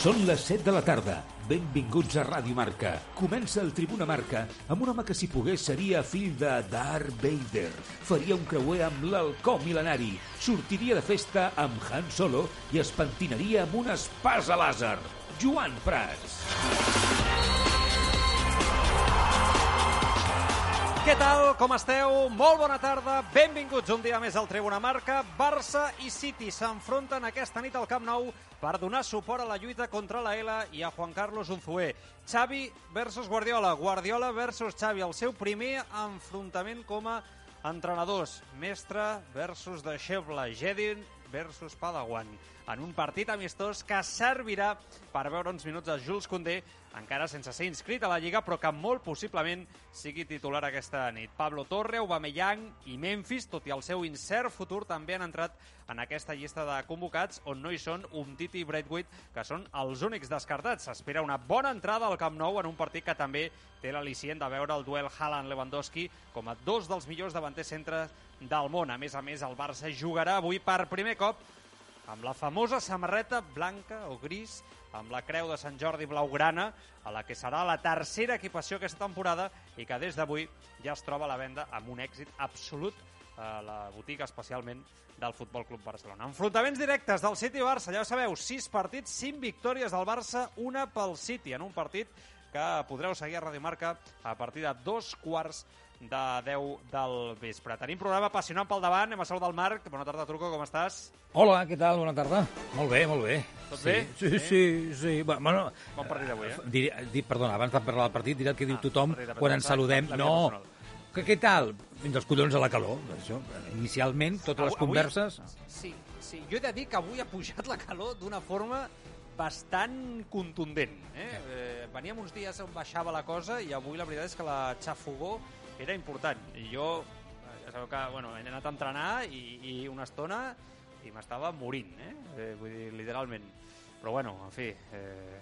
Són les 7 de la tarda. Benvinguts a Ràdio Marca. Comença el Tribuna Marca amb un home que si pogués seria fill de Darth Vader. Faria un creuer amb l'halcó mil·lenari. Sortiria de festa amb Han Solo i es pentinaria amb un espasa làser. Joan Prats. Què tal? Com esteu? Molt bona tarda. Benvinguts un dia més al Tribuna Marca. Barça i City s'enfronten aquesta nit al Camp Nou per donar suport a la lluita contra la L i a Juan Carlos Unzué. Xavi versus Guardiola. Guardiola versus Xavi. El seu primer enfrontament com a entrenadors. Mestre versus deixeble. Jedin versus Padawan en un partit amistós que servirà per veure uns minuts a Jules Condé, encara sense ser inscrit a la Lliga, però que molt possiblement sigui titular aquesta nit. Pablo Torre, Aubameyang i Memphis, tot i el seu incert futur, també han entrat en aquesta llista de convocats, on no hi són Umtiti i Braithwaite, que són els únics descartats. S'espera una bona entrada al Camp Nou en un partit que també té l'al·licient de veure el duel Haaland-Lewandowski com a dos dels millors davanters centres del món. A més a més, el Barça jugarà avui per primer cop amb la famosa samarreta blanca o gris amb la creu de Sant Jordi blaugrana, a la que serà la tercera equipació aquesta temporada i que des d'avui ja es troba a la venda amb un èxit absolut a la botiga especialment del Futbol Club Barcelona. Enfrontaments directes del City-Barça, ja ho sabeu, 6 partits, 5 victòries del Barça, una pel City, en un partit que podreu seguir a Radio Marca a partir de dos quarts de 10 del vespre. Tenim programa apassionant pel davant, hem a saludar el Marc. Bona tarda, Truco, com estàs? Hola, què tal? Bona tarda. Molt bé, molt bé. Tot sí, bé? Sí, Sí? sí, sí. Bueno, Bon partit d'avui, eh? Diré, dir, perdona, abans de parlar del partit, diré el que diu Ah, tothom quan ens saludem. la No, personal. que què tal? Fins als collons a la calor. Això. Inicialment, totes les Avui- converses... Sí, sí, jo he de dir que avui ha pujat la calor d'una forma bastant contundent. Eh? Eh, veníem uns dies on baixava la cosa i avui la veritat és que la xafogó era important. I jo, eh, ja sabeu que bueno, he anat a entrenar i, i una estona i m'estava morint, eh? eh? Vull dir, literalment. Però bueno, en fi, eh,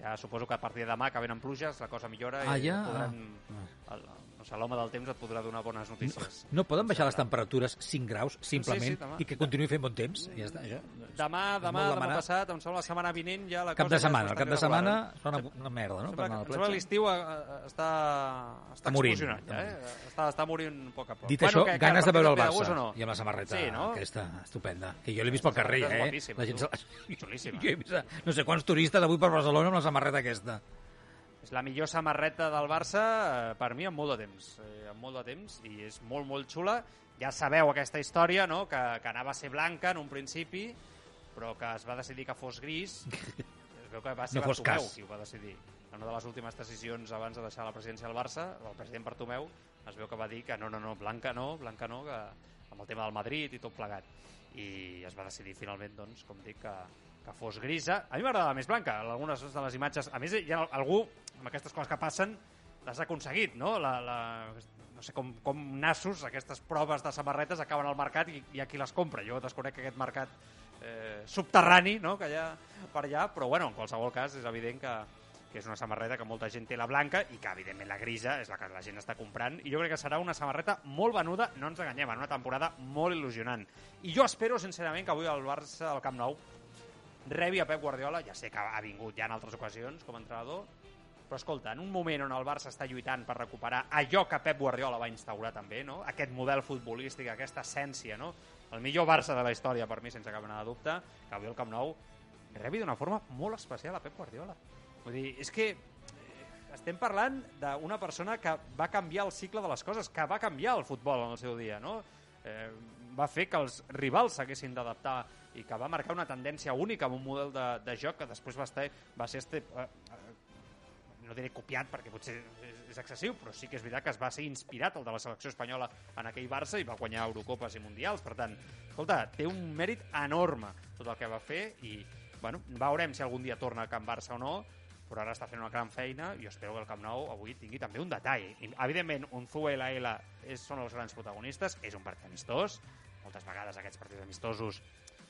ja suposo que a partir de demà que venen pluges la cosa millora Ah, i ja? podran, Ah. el, no sé, l'home del temps et podrà donar bones notícies. No poden baixar les temperatures 5 graus, simplement, Sí, sí, demà. i que continuï fent bon temps? Ja està, això. Demà, demà, demà passat, em sembla la setmana vinent ja la Cap cosa de ja és setmana, el cap de setmana fa una, una merda, no? Sembla, Per que- anar a em la sembla que platja. l'estiu eh, eh, està, està, morint, ja, eh? Està, està morint a poc a poc. Dit això, que- que ganes de veure el de Barça o no? i amb la samarreta Sí, no? aquesta estupenda, que jo l'he vist pel carrer, eh? La gent. Jo he vist no sé quants turistes avui per Barcelona amb la samarreta aquesta. És la millor samarreta del Barça eh, per mi en molt de temps. Eh, en molt de temps i és molt, molt xula. Ja sabeu aquesta història, no?, que, que anava a ser blanca en un principi, però que es va decidir que fos gris. Es veu que va ser No fos Bartomeu cas. qui ho va decidir. En una de les últimes decisions abans de deixar la presidència del Barça, el president Bartomeu es veu que va dir que no, no, no, blanca no, blanca no, que amb el tema del Madrid i tot plegat. I es va decidir finalment, doncs, com dic, que, que fos grisa. A mi m'agradava més blanca, algunes de les imatges. A més, hi ha algú, amb aquestes coses que passen, l'has aconseguit, no? La, la, no sé com, com nassos, aquestes proves de samarretes acaben al mercat i hi ha qui les compra. Jo desconec aquest mercat eh, subterrani no? que hi ha per allà, però bueno, en qualsevol cas és evident que, que és una samarreta que molta gent té la blanca i que evidentment la grisa és la que la gent està comprant i jo crec que serà una samarreta molt venuda, no ens enganyem, en una temporada molt il·lusionant. I jo espero sincerament que avui el Barça al Camp Nou rebi a Pep Guardiola, ja sé que ha vingut ja en altres ocasions com a entrenador, però escolta, en un moment on el Barça està lluitant per recuperar allò que Pep Guardiola va instaurar també, no? aquest model futbolístic, aquesta essència, no? el millor Barça de la història per mi, sense cap mena de dubte, que avui el Camp Nou rebi d'una forma molt especial a Pep Guardiola. Vull dir, és que eh, estem parlant d'una persona que va canviar el cicle de les coses, que va canviar el futbol en el seu dia, no? Eh, va fer que els rivals s'haguessin d'adaptar i que va marcar una tendència única amb un model de, de joc que després va, estar, va ser este, eh, eh, no diré copiat perquè potser és, és excessiu, però sí que és veritat que es va ser inspirat el de la selecció espanyola en aquell Barça i va guanyar Eurocopes i Mundials. Per tant, escolta, té un mèrit enorme tot el que va fer i, bueno, veurem si algun dia torna a Camp Barça o no, però ara està fent una gran feina i espero que el Camp Nou avui tingui també un detall. I, evidentment, Unzué i la L són els grans protagonistes, és un partit amistós, moltes vegades aquests partits amistosos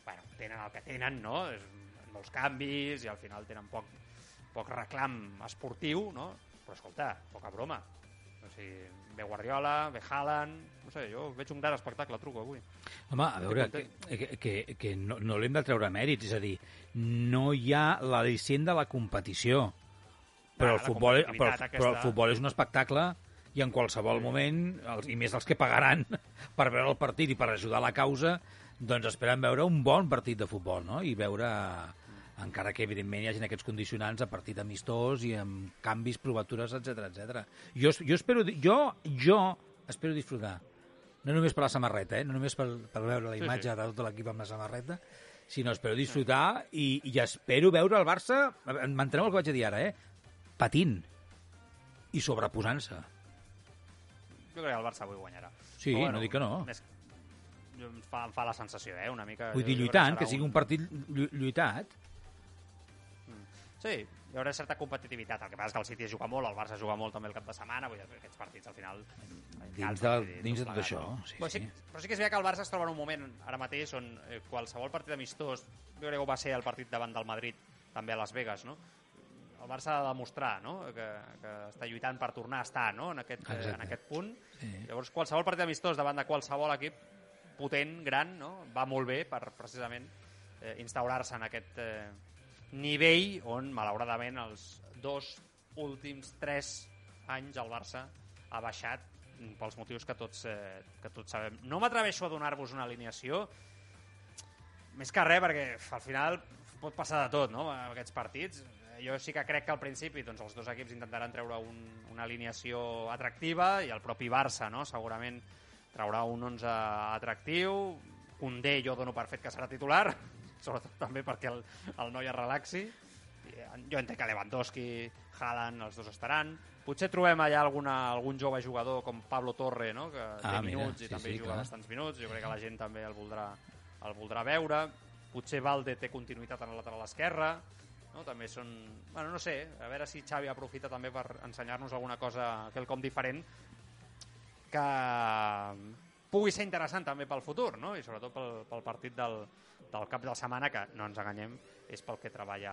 bueno, tenen el que tenen, no? És, molts canvis i al final tenen poc, poc reclam esportiu, no? Però escolta, poca broma. O sigui, ve Guardiola, ve Haaland... No sé, jo veig un gran espectacle, truco, avui. Home, a veure, que, que, que, que no, no l'hem de treure mèrits, és a dir, no hi ha l'al·licient de la competició, però, Ah, el la futbol, però, competitivitat però el aquesta. futbol és un espectacle i en qualsevol moment, els, i més els que pagaran per veure el partit i per ajudar la causa, doncs esperen veure un bon partit de futbol, no? I veure, encara que evidentment hi hagi aquests condicionants a partit amistós i amb canvis, provatures, etc etc. Jo, jo espero, jo, jo espero disfrutar no només per la samarreta, eh? no només per, per veure la Sí, imatge sí. de tot l'equip amb la samarreta, sinó espero disfrutar i, i espero veure el Barça, m'entenem el que vaig a dir ara, eh? patint i sobreposant-se. Jo crec que el Barça avui guanyarà. Sí, no dic que no. Més, em, fa, em fa la sensació, eh, una mica... Vull dir, lluitant, serà que sigui un partit llu- lluitat. Sí, hi haurà certa competitivitat. El que passa és que el City juga molt, el Barça juga molt també el cap de setmana, vull dir, aquests partits al final... Dins de- dins de tot això, sí, però, sí, sí. però sí que és veritat que el Barça es troba en un moment ara mateix on eh, qualsevol partit amistós, jo crec que va ser el partit davant del Madrid, també a Las Vegas, no? El Barça ha de demostrar no? que, que està lluitant per tornar a estar no? en, aquest, eh, Exacte. en aquest punt. Sí. Llavors, qualsevol partit amistós davant de qualsevol equip potent, gran, no? va molt bé per precisament eh, instaurar-se en aquest eh, nivell on, malauradament, els dos últims tres anys el Barça ha baixat pels motius que tots, eh, que tots sabem. No m'atreveixo a donar-vos una alineació, més que res, perquè al final pot passar de tot, no?, en aquests partits. Jo sí que crec que al principi doncs, els dos equips intentaran treure un, una alineació atractiva i el propi Barça, no?, segurament traurà un 11 atractiu. Condé jo dono per fet que serà titular, sobretot també perquè el, el noi es relaxi. Eh, Jo entenc que Lewandowski, Haaland, els dos estaran. Potser trobem allà alguna, algun jove jugador com Pablo Torre, no? que té Ah, mira, minuts sí, i també sí, juga clar. bastants minuts. Jo crec que la gent també el voldrà, el voldrà veure. Potser Valde té continuïtat en el lateral esquerre. No? També són... Bueno, no sé, a veure si Xavi aprofita també per ensenyar-nos alguna cosa, quelcom diferent que pugui ser interessant també pel futur, no? i sobretot pel, pel partit del, del cap de setmana, que no ens enganyem, és pel que treballa,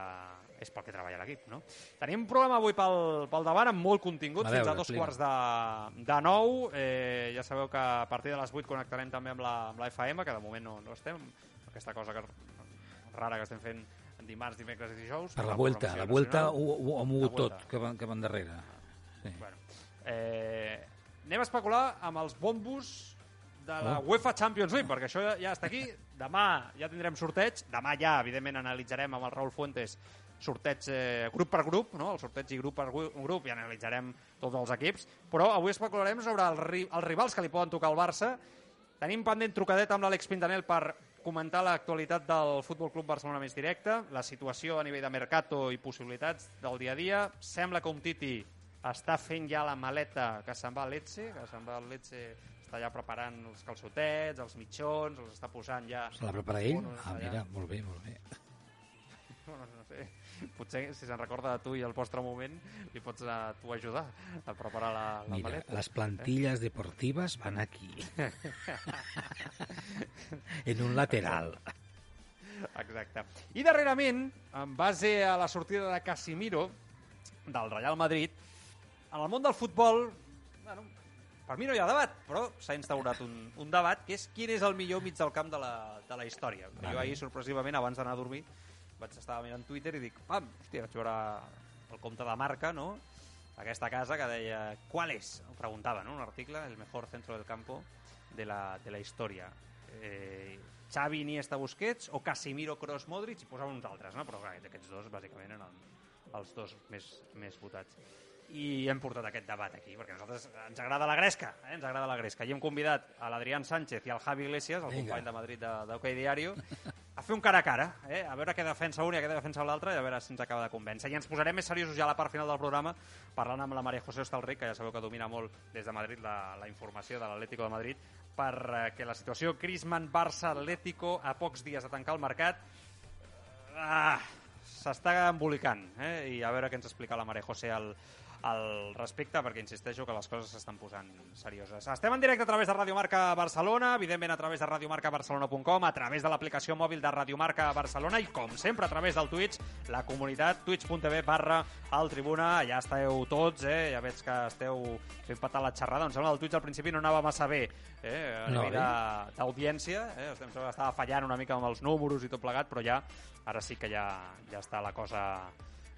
és pel que treballa l'equip. No? Tenim un programa avui pel, pel davant amb molt contingut, A fins veure, a dos explica. quarts de, de nou. Eh, ja sabeu que a partir de les 8 connectarem també amb la, amb la FM, que de moment no, no estem, aquesta cosa que, rara que estem fent dimarts, dimecres i dijous. Per la la vuelta, la vuelta ho, ho, ho ha mogut tot, que van, que van darrere. Sí. Bueno, eh, anem a especular amb els bombos de la Oh. UEFA Champions League, perquè això ja, ja està aquí. Demà ja tindrem sorteig. Demà ja, evidentment, analitzarem amb el Raül Fuentes sorteig eh, grup per grup, no? el sorteig i grup per grup, i analitzarem tots els equips. Però avui especularem sobre el, ri- els rivals que li poden tocar al Barça. Tenim pendent trucadet amb l'Àlex Pintanel per comentar l'actualitat del Futbol Club Barcelona més directe, la situació a nivell de mercato i possibilitats del dia a dia. Sembla que un Titi està fent ja la maleta que se'n va a Lecce, que se'n va al Lecce, està ja preparant els calçotets, els mitjons, els està posant ja... Se la prepara ell? Bueno, Ah, allà. mira, molt bé, molt bé. No, no sé. Potser, si se'n recorda de tu i el vostre moment, li pots a tu ajudar a preparar la, la Mira, maleta. las plantillas deportivas van aquí. en un lateral. Exacte. I darrerament, en base a la sortida de Casimiro del Real Madrid, en el món del futbol, bueno, per mi no hi ha debat, però s'ha instaurat un, un debat que és quin és el millor mig del camp de la, de la història. Vale. Jo ahir, sorpresivament, abans d'anar a dormir, vaig estar mirant Twitter i dic, pam, hòstia, vaig veure el compte de marca, no?, aquesta casa que deia ¿Cuál es? Ho preguntava, no?, un article, el mejor centro del campo de la, de la història. Eh, Xavi, Iniesta, Busquets o Casimiro, Kroos, Modric i posava uns altres, no? però clar, aquests dos bàsicament eren els dos més, més votats i hem portat aquest debat aquí, perquè a nosaltres ens agrada la gresca, eh? ens agrada la gresca. I hem convidat a l'Adrián Sánchez i al Javi Iglesias, el Vinga. company de Madrid de- d'Ok Diario, a fer un cara a cara, eh? a veure què defensa un i què defensa l'altre i a veure si ens acaba de convèncer. I ens posarem més seriosos ja a la part final del programa parlant amb la Maria José Hostalric, que ja sabeu que domina molt des de Madrid la, la informació de l'Atlético de Madrid, perquè la situació Griezmann-Barça-Atlético a pocs dies de tancar el mercat ah, s'està embolicant eh? i a veure què ens explica la Maria José al, al respecte, perquè insisteixo que les coses s'estan posant serioses. Estem en directe a través de Radio Marca Barcelona, evidentment a través de radiomarcabarcelona.com, a través de l'aplicació mòbil de Radio Marca Barcelona i, com sempre, a través del Twitch, la comunitat twitch.tv barra al Tribuna. Ja esteu tots, eh? ja veig que esteu fent patar la xerrada. Em sembla que el Twitch al principi no anava massa bé eh? a No, nivell de- d'audiència. Eh? Em sembla que estava fallant una mica amb els números i tot plegat, però ja ara sí que ja, ja està la cosa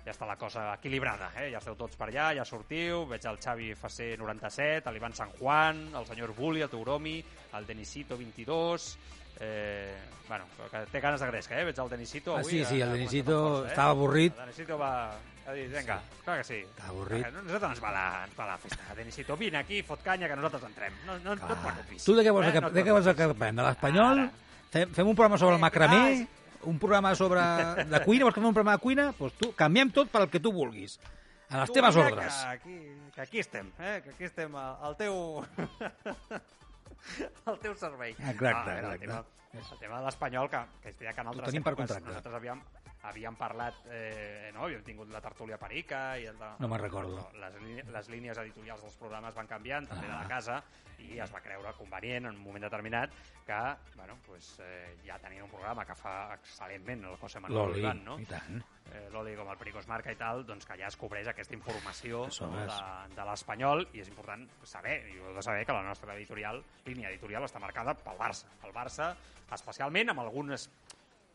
ja està la cosa equilibrada, eh? ja esteu tots per allà, ja sortiu, veig el Xavi FC 97, l'Ivan San Juan, el senyor Bulli, el Teuromi, el Denisito 22, eh, bueno, que té ganes de gresca, eh? veig el Denisito Ah, avui. sí, sí, que- el Denisito força, estava avorrit. El Denisito va a dir, vinga, clar que sí. Està avorrit. A nosaltres ens va la, ens va la festa. Denisito, vine aquí, fot canya, que nosaltres entrem. No, no, no et preocupis. Tu de què vols, Eh, eh, no de què vols que parlem? De l'Espanyol? Fem, fem un programa sobre el Eh, macramé? Un programa sobre de cuina? Vols que fem un programa de cuina? Doncs pues tu, canviem tot pel que tu vulguis. A les Tu teves ordres. Que aquí, que aquí estem, eh? que aquí estem al, al teu... al teu servei. Exacte, Ah, exacte. El tema, el tema de l'Espanyol, que, que és veritat que en altres tenim per nosaltres havíem, havíem parlat, eh, no? havíem tingut la tertúlia perica i el de, No me'n recordo. Les, les línies editorials dels programes van canviant, també de Ah. la casa, i es va creure convenient en un moment determinat que bueno, pues, eh, ja tenien un programa que fa excel·lentment el José Manuel Oliván, no? i tant. eh, l'Oli com el Pericos Marca i tal, doncs que ja es cobreix aquesta informació no, de, de l'Espanyol i és important saber, i heu de saber que la nostra editorial, línia editorial està marcada pel Barça, pel Barça especialment amb algunes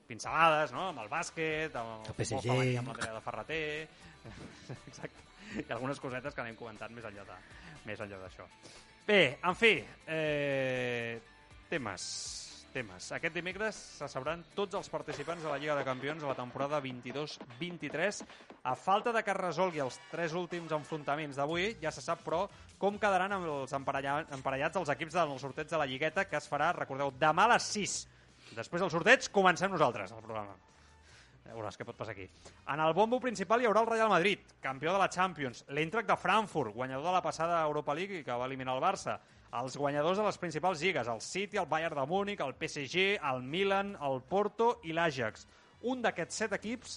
pincelades, no? amb el bàsquet, amb el, El PSG. femení, amb l'Andrea de Ferreter, exacte, i algunes cosetes que anem comentant més enllà de més enllà d'això. Bé, en fi, eh, temes, temes. Aquest dimecres se sabran tots els participants de la Lliga de Campions de la temporada 22-23. A falta de que es resolgui els tres últims enfrontaments d'avui, ja se sap, però, com quedaran els emparella- emparellats els equips del sorteig de la Lligueta, que es farà, recordeu, demà a les 6. Després del sorteig, comencem nosaltres, el programa. Ja veuràs què pot passar aquí. En el bombo principal hi haurà el Real Madrid, campió de la Champions, l'Eintracht de Frankfurt, guanyador de la passada Europa League i que va eliminar el Barça, els guanyadors de les principals lligues, el City, el Bayern de Múnich, el PSG, el Milan, el Porto i l'Ajax. Un d'aquests set equips,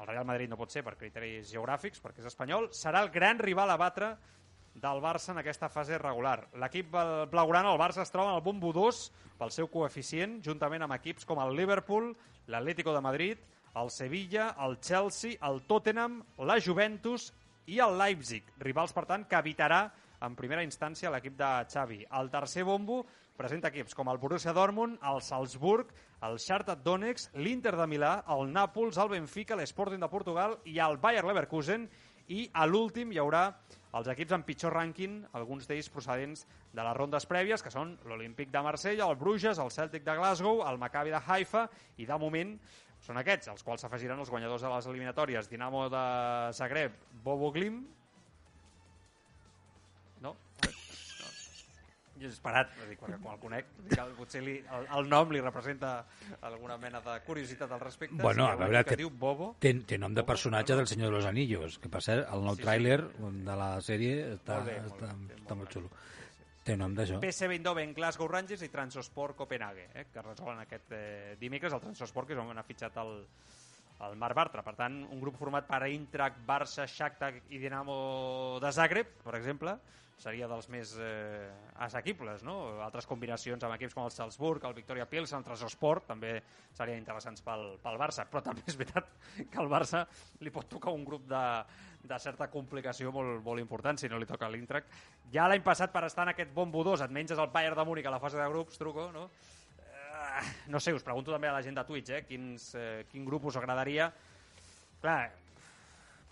el Real Madrid no pot ser per criteris geogràfics, perquè és espanyol, serà el gran rival a batre del Barça en aquesta fase regular. L'equip bl- blaugrana, el Barça, es troba en el bombo 2 pel seu coeficient, juntament amb equips com el Liverpool, l'Atlético de Madrid, el Sevilla, el Chelsea, el Tottenham, la Juventus i el Leipzig, rivals, per tant, que evitarà en primera instància l'equip de Xavi. El tercer bombo presenta equips com el Borussia Dortmund, el Salzburg, el Shakhtar Donetsk, l'Inter de Milà, el Nàpols, el Benfica, l'Sporting de Portugal i el Bayer Leverkusen i a l'últim hi haurà els equips amb pitjor rànquing, alguns d'ells procedents de les rondes prèvies, que són l'Olímpic de Marsella, el Bruges, el Celtic de Glasgow, el Maccabi de Haifa, i de moment són aquests, els quals s'afegiran els guanyadors de les eliminatòries. Dinamo de Zagreb, Bobo Glim... Jo he esperat, dir, quan, quan el conec, que potser li, el, el nom li representa alguna mena de curiositat al respecte. Bueno, a veure, que té- diu Bobo... Té, té nom de personatge del Senyor de los Anillos, que per cert, el nou Sí, sí. tràiler de la sèrie està, Molt bé, molt està, bé, està molt xulo. Té nom d'això. PSV Eindhoven, Glasgow Rangers i Transosport Copenhague, eh, que resolen aquest eh, dimecres. El Transosport, que és on ha fitxat el, el Marc Bartra. Per tant, un grup format per Eintracht, Barça, Shakhtar i Dinamo de Zagreb, per exemple, seria dels més eh, assequibles, no? Altres combinacions amb equips com el Salzburg, el Victoria Pilsen, el Transosport, també serien interessants pel, pel Barça, però també és veritat que al Barça li pot tocar un grup de, de certa complicació molt, molt important si no li toca l'Intrac. Ja l'any passat, per estar en aquest bombo 2, et menges el Bayern de Múnich a la fase de grups, truco, no? No sé, us pregunto també a la gent de Twitch, eh? Quins, eh, quin grup us agradaria. Clar,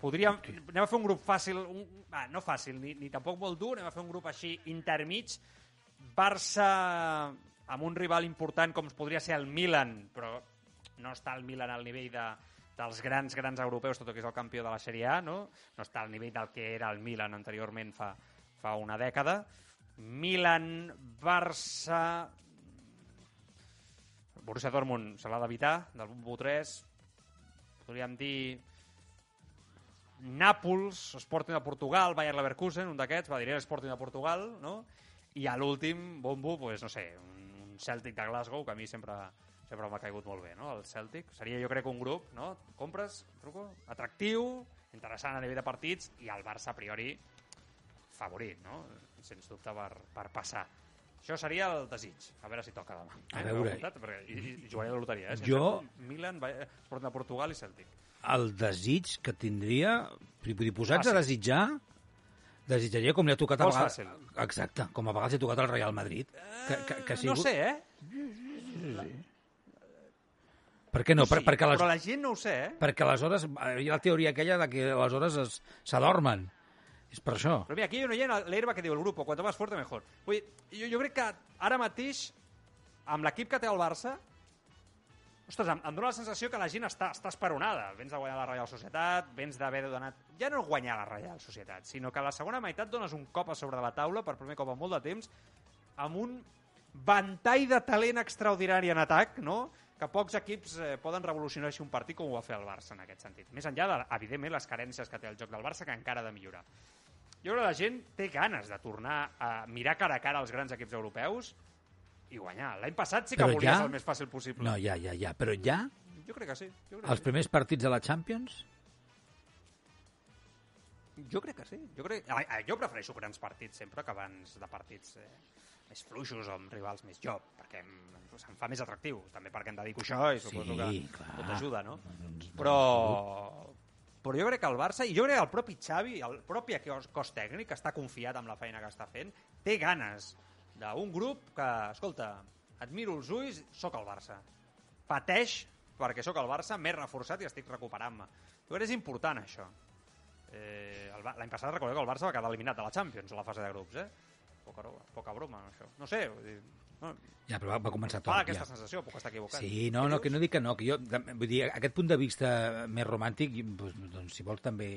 podríem... Anem a fer un grup fàcil, un, ah, no fàcil, ni, ni tampoc molt dur, anem a fer un grup així intermig. Barça amb un rival important com podria ser el Milan, però no està el Milan al nivell de, dels grans, grans europeus, tot i que és el campió de la Sèrie A, no? No està al nivell del que era el Milan anteriorment fa, fa una dècada. Milan, Barça... Borussia Dortmund se l'ha d'evitar, del Bumbo 3. Podríem dir Nàpols, Sporting de Portugal, Bayer Leverkusen, un d'aquests, va dir Sporting de Portugal, no? I a l'últim, bombo, pues, no sé, un Celtic de Glasgow, que a mi sempre, sempre m'ha caigut molt bé, no? El Celtic. Seria, jo crec, un grup, no? Compres, truco, atractiu, interessant a nivell de partits i el Barça a priori favorit, no? Sens dubte per, per passar. Això seria el desig. A veure si toca demà. A Eh? veure. Apuntat, perquè, i, i jugaré a la loteria, eh? Si Jo- Milan, de Portugal i Celtic. El desig que tindria... Vull dir, posats a desitjar... Desitjaria com li ha tocat a Vols vegades... fàcil. Exacte, com a vegades li ha tocat al Real Madrid. Que, que, que No sigut... sé, eh? Per què no? Per, sí, perquè, les, Però la gent no ho sé, eh? perquè aleshores... Hi ha la teoria aquella de que aleshores es- s'adormen. És per això. Però mira, aquí hi ha un oient, l'herba que diu el grup, quanto más fuerte mejor. Vull dir, jo, jo crec que ara mateix, amb l'equip que té el Barça, ostres, em, em dóna la sensació que la gent està, està esperonada. Vens de guanyar la Reial Societat, vens d'haver donat... Ja no guanyar la Reial Societat, sinó que a la segona meitat dones un cop a sobre la taula, per primer cop en molt de temps, amb un ventall de talent extraordinari en atac, no?, que pocs equips eh, poden revolucionar així un partit com ho va fer el Barça en aquest sentit. Més enllà de, evidentment, les carències que té el joc del Barça, que encara ha de millorar. Jo crec que la gent té ganes de tornar a mirar cara a cara als grans equips europeus i guanyar. L'any passat sí que Però volia ja- el més fàcil possible. No, ja, ja, ja. Però ja, Jo crec que sí. Jo crec els que primers partits de la Champions... sí. Jo crec que sí. Jo, crec... jo prefereixo grans partits sempre que abans de partits eh, més fluixos o amb rivals més joc, perquè em, se'm fa més atractiu. També perquè em dedico a això i suposo Sí, que clar. tot ajuda, no? Doncs, Però, però jo crec que el Barça, i jo crec que el propi Xavi, el propi cos, tècnic, que està confiat amb la feina que està fent, té ganes d'un grup que, escolta, admiro els ulls, sóc el Barça. Pateix perquè sóc el Barça més reforçat i estic recuperant-me. Jo crec que és important, això. Eh, L'any passat recordeu que el Barça va quedar eliminat de la Champions a la fase de grups, eh? Poca, poca broma, això. No sé, no, Ja, però va, va començar tot. fa ja. aquesta sensació, puc estar equivocat. Sí, no, no, que no dic que no, que jo, vull dir, aquest punt de vista més romàntic, doncs, doncs si vols també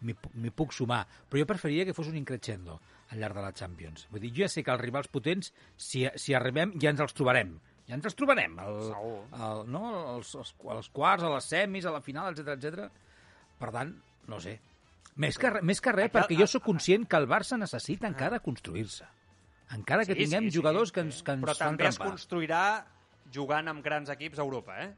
m'hi pu- m'hi puc sumar, però jo preferiria que fos un increixendo al llarg de la Champions. Vull dir, jo ja sé que els rivals potents, si, si arribem, ja ens els trobarem. Ja ens els trobarem. El, Segur. el, no? els, els, els quarts, a les semis, a la final, etc etc. Per tant, no sé. Més que, més que res, perquè jo sóc conscient que el Barça necessita encara construir-se. Encara que tinguem jugadors que ens, que ens però també es construirà jugant amb grans equips a Europa, eh?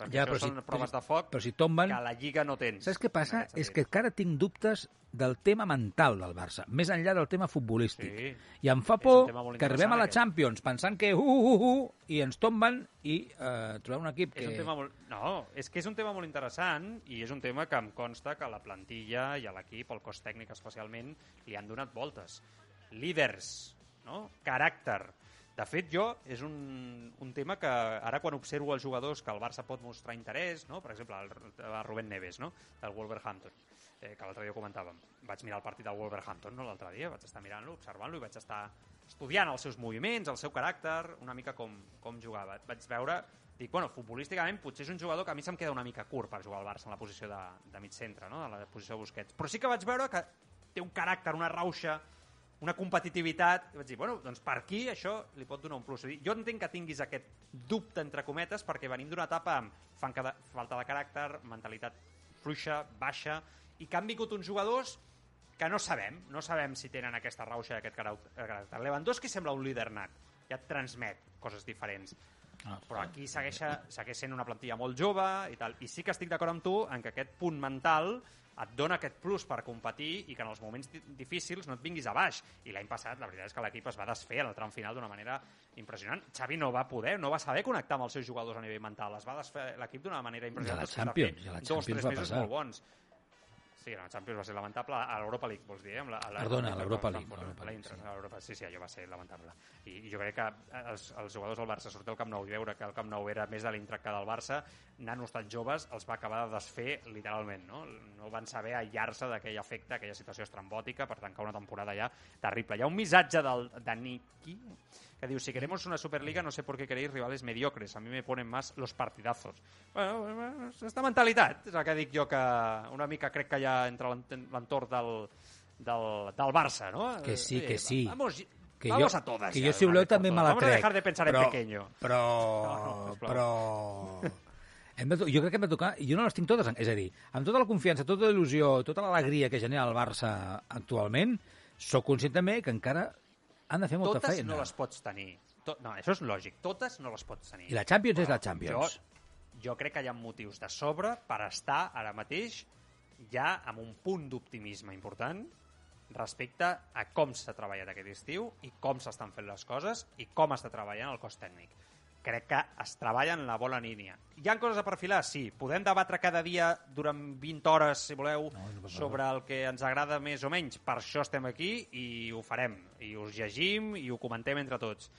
Perquè Ja, però això si- són proves de foc però si tomben- que la Lliga no tens. Saps què passa? És que encara tinc dubtes del tema mental del Barça, més enllà del tema futbolístic. Sí. I em fa por que arribem a la aquest. Champions pensant que uh, uh, uh, i ens tomben i eh, trobem un equip que... És un tema molt... No, és que és un tema molt interessant i és un tema que em consta que a la plantilla i a l'equip, al cos tècnic especialment, li han donat voltes. Líders, no? caràcter. De fet, jo, és un, un tema que ara quan observo els jugadors que el Barça pot mostrar interès, no? per exemple, el, el Rubén Neves, no? del Wolverhampton, eh, que l'altre dia comentàvem. Vaig mirar el partit del Wolverhampton no? l'altre dia, vaig estar mirant-lo, observant-lo i vaig estar estudiant els seus moviments, el seu caràcter, una mica com, com jugava. Vaig veure, dic, bueno, futbolísticament potser és un jugador que a mi se'm queda una mica curt per jugar al Barça en la posició de, de mig centre, no? de la posició de Busquets. Però sí que vaig veure que té un caràcter, una rauxa, una competitivitat, i vaig dir, bueno, doncs per aquí això li pot donar un plus. Dir, Jo entenc que tinguis aquest dubte, entre cometes, perquè venim d'una etapa amb falta de caràcter, mentalitat fluixa, baixa, i que han vingut uns jugadors que no sabem, no sabem si tenen aquesta rauxa i aquest caràcter. caràcter. Lewandowski sembla un líder nat, ja et transmet coses diferents. Ah, Però aquí segueix, segueix sent una plantilla molt jove i tal. I sí que estic d'acord amb tu en que aquest punt mental et dona aquest plus per competir i que en els moments di- difícils no et vinguis a baix. I l'any passat, la veritat és que l'equip es va desfer en el tram final d'una manera impressionant. Xavi no va poder, no va saber connectar amb els seus jugadors a nivell mental. Es va desfer l'equip d'una manera impressionant. la després de Champions, i a la dos, Champions tres va mesos passar. molt bons. Sí, la Champions va ser lamentable. A l'Europa League, vols dir? eh? Amb la, a la, Perdona, a l'Europa a League, l'Europa la Inter, sí. a l'Europa, sí, sí, allò va ser lamentable. I, i jo crec que els, els jugadors del Barça sortir al Camp Nou i veure que el Camp Nou era més de l'Inter que del Barça, nanos tan joves, els va acabar de desfer literalment, no? No van saber aïllar-se d'aquell efecte, aquella situació estrambòtica per tancar una temporada ja terrible. Hi ha un missatge del, de Niki que diu, si queremos una Superliga no sé por qué queréis rivales mediocres, a mí me ponen más los partidazos. Bueno, esta mentalitat és el que dic jo que una mica crec que hi ha entre l'ent- l'entorn del, del, del Barça, no? Que sí, Eh, que sí. Vamos, que vamos jo, a todas. que jo si voleu també me la Vamos a dejar de pensar però, en pequeño. Però, No, no, però... Hem de, jo crec que hem de tocar, jo no les tinc totes, és a dir, amb tota la confiança, tota l'il·lusió, tota l'alegria que genera el Barça actualment, sóc conscient també que encara han de fer molta Totes feina. no les pots tenir. To no, això és lògic. Totes no les pots tenir. I la Champions és la Jo, Champions. jo crec que hi ha motius de sobre per estar ara mateix ja amb un punt d'optimisme important respecte a com s'ha treballat aquest estiu i com s'estan fent les coses i com està treballant el cos tècnic. Crec que es treballa en la bona línia. Hi ha coses a perfilar? Sí. Podem debatre cada dia durant 20 hores, si voleu, No, no sobre el que ens agrada més o menys. Per això estem aquí i ho farem. I us llegim i ho comentem entre tots.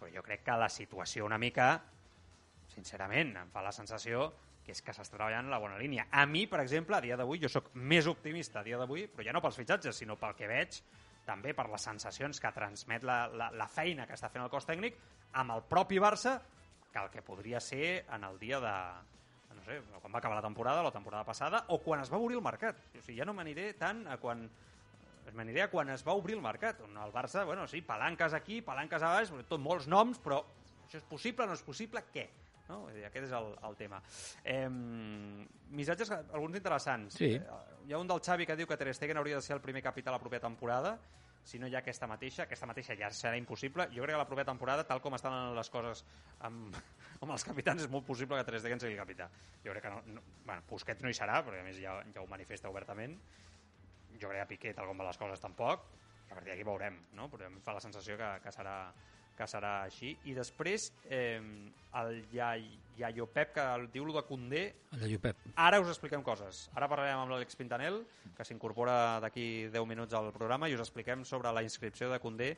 Però jo crec que la situació una mica sincerament, em fa la sensació que és que s'està treballant en la bona línia. A mi, per exemple, a dia d'avui, jo sóc més optimista a dia d'avui, però ja no pels fitxatges, sinó pel que veig, també per les sensacions que transmet la, la, la feina que està fent el cos tècnic amb el propi Barça que el que podria ser en el dia de, no sé, quan va acabar la temporada, la temporada passada, o quan es va obrir el mercat. O sigui, ja no m'aniré tant a quan m'aniré a quan es va obrir el mercat, on el Barça, bueno, sí, palanques aquí, palanques a baix, tot molts noms, però això és possible, no és possible, què? No? Vull dir, aquest és el, el tema. Eh, missatges, alguns interessants. Sí. Eh, hi ha un del Xavi que diu que Ter Stegen hauria de ser el primer capità la propera temporada, si no hi ha aquesta mateixa, aquesta mateixa ja serà impossible. Jo crec que la propera temporada, tal com estan les coses amb, amb els capitans, és molt possible que Ter Stegen sigui capità. Jo crec que no, no bueno, Busquets no hi serà, perquè a més ja, ja ho manifesta obertament. Jo crec que Piqué, tal com van les coses, tampoc. I a partir d'aquí veurem, no? Però em fa la sensació que, que serà que serà així. I després, eh, el Iaio Pep, que el diu lo de Condé, El de Pep. Ara us expliquem coses. Ara parlarem amb l'Àlex Pintanel, que s'incorpora d'aquí 10 minuts al programa, i us expliquem sobre la inscripció de Condé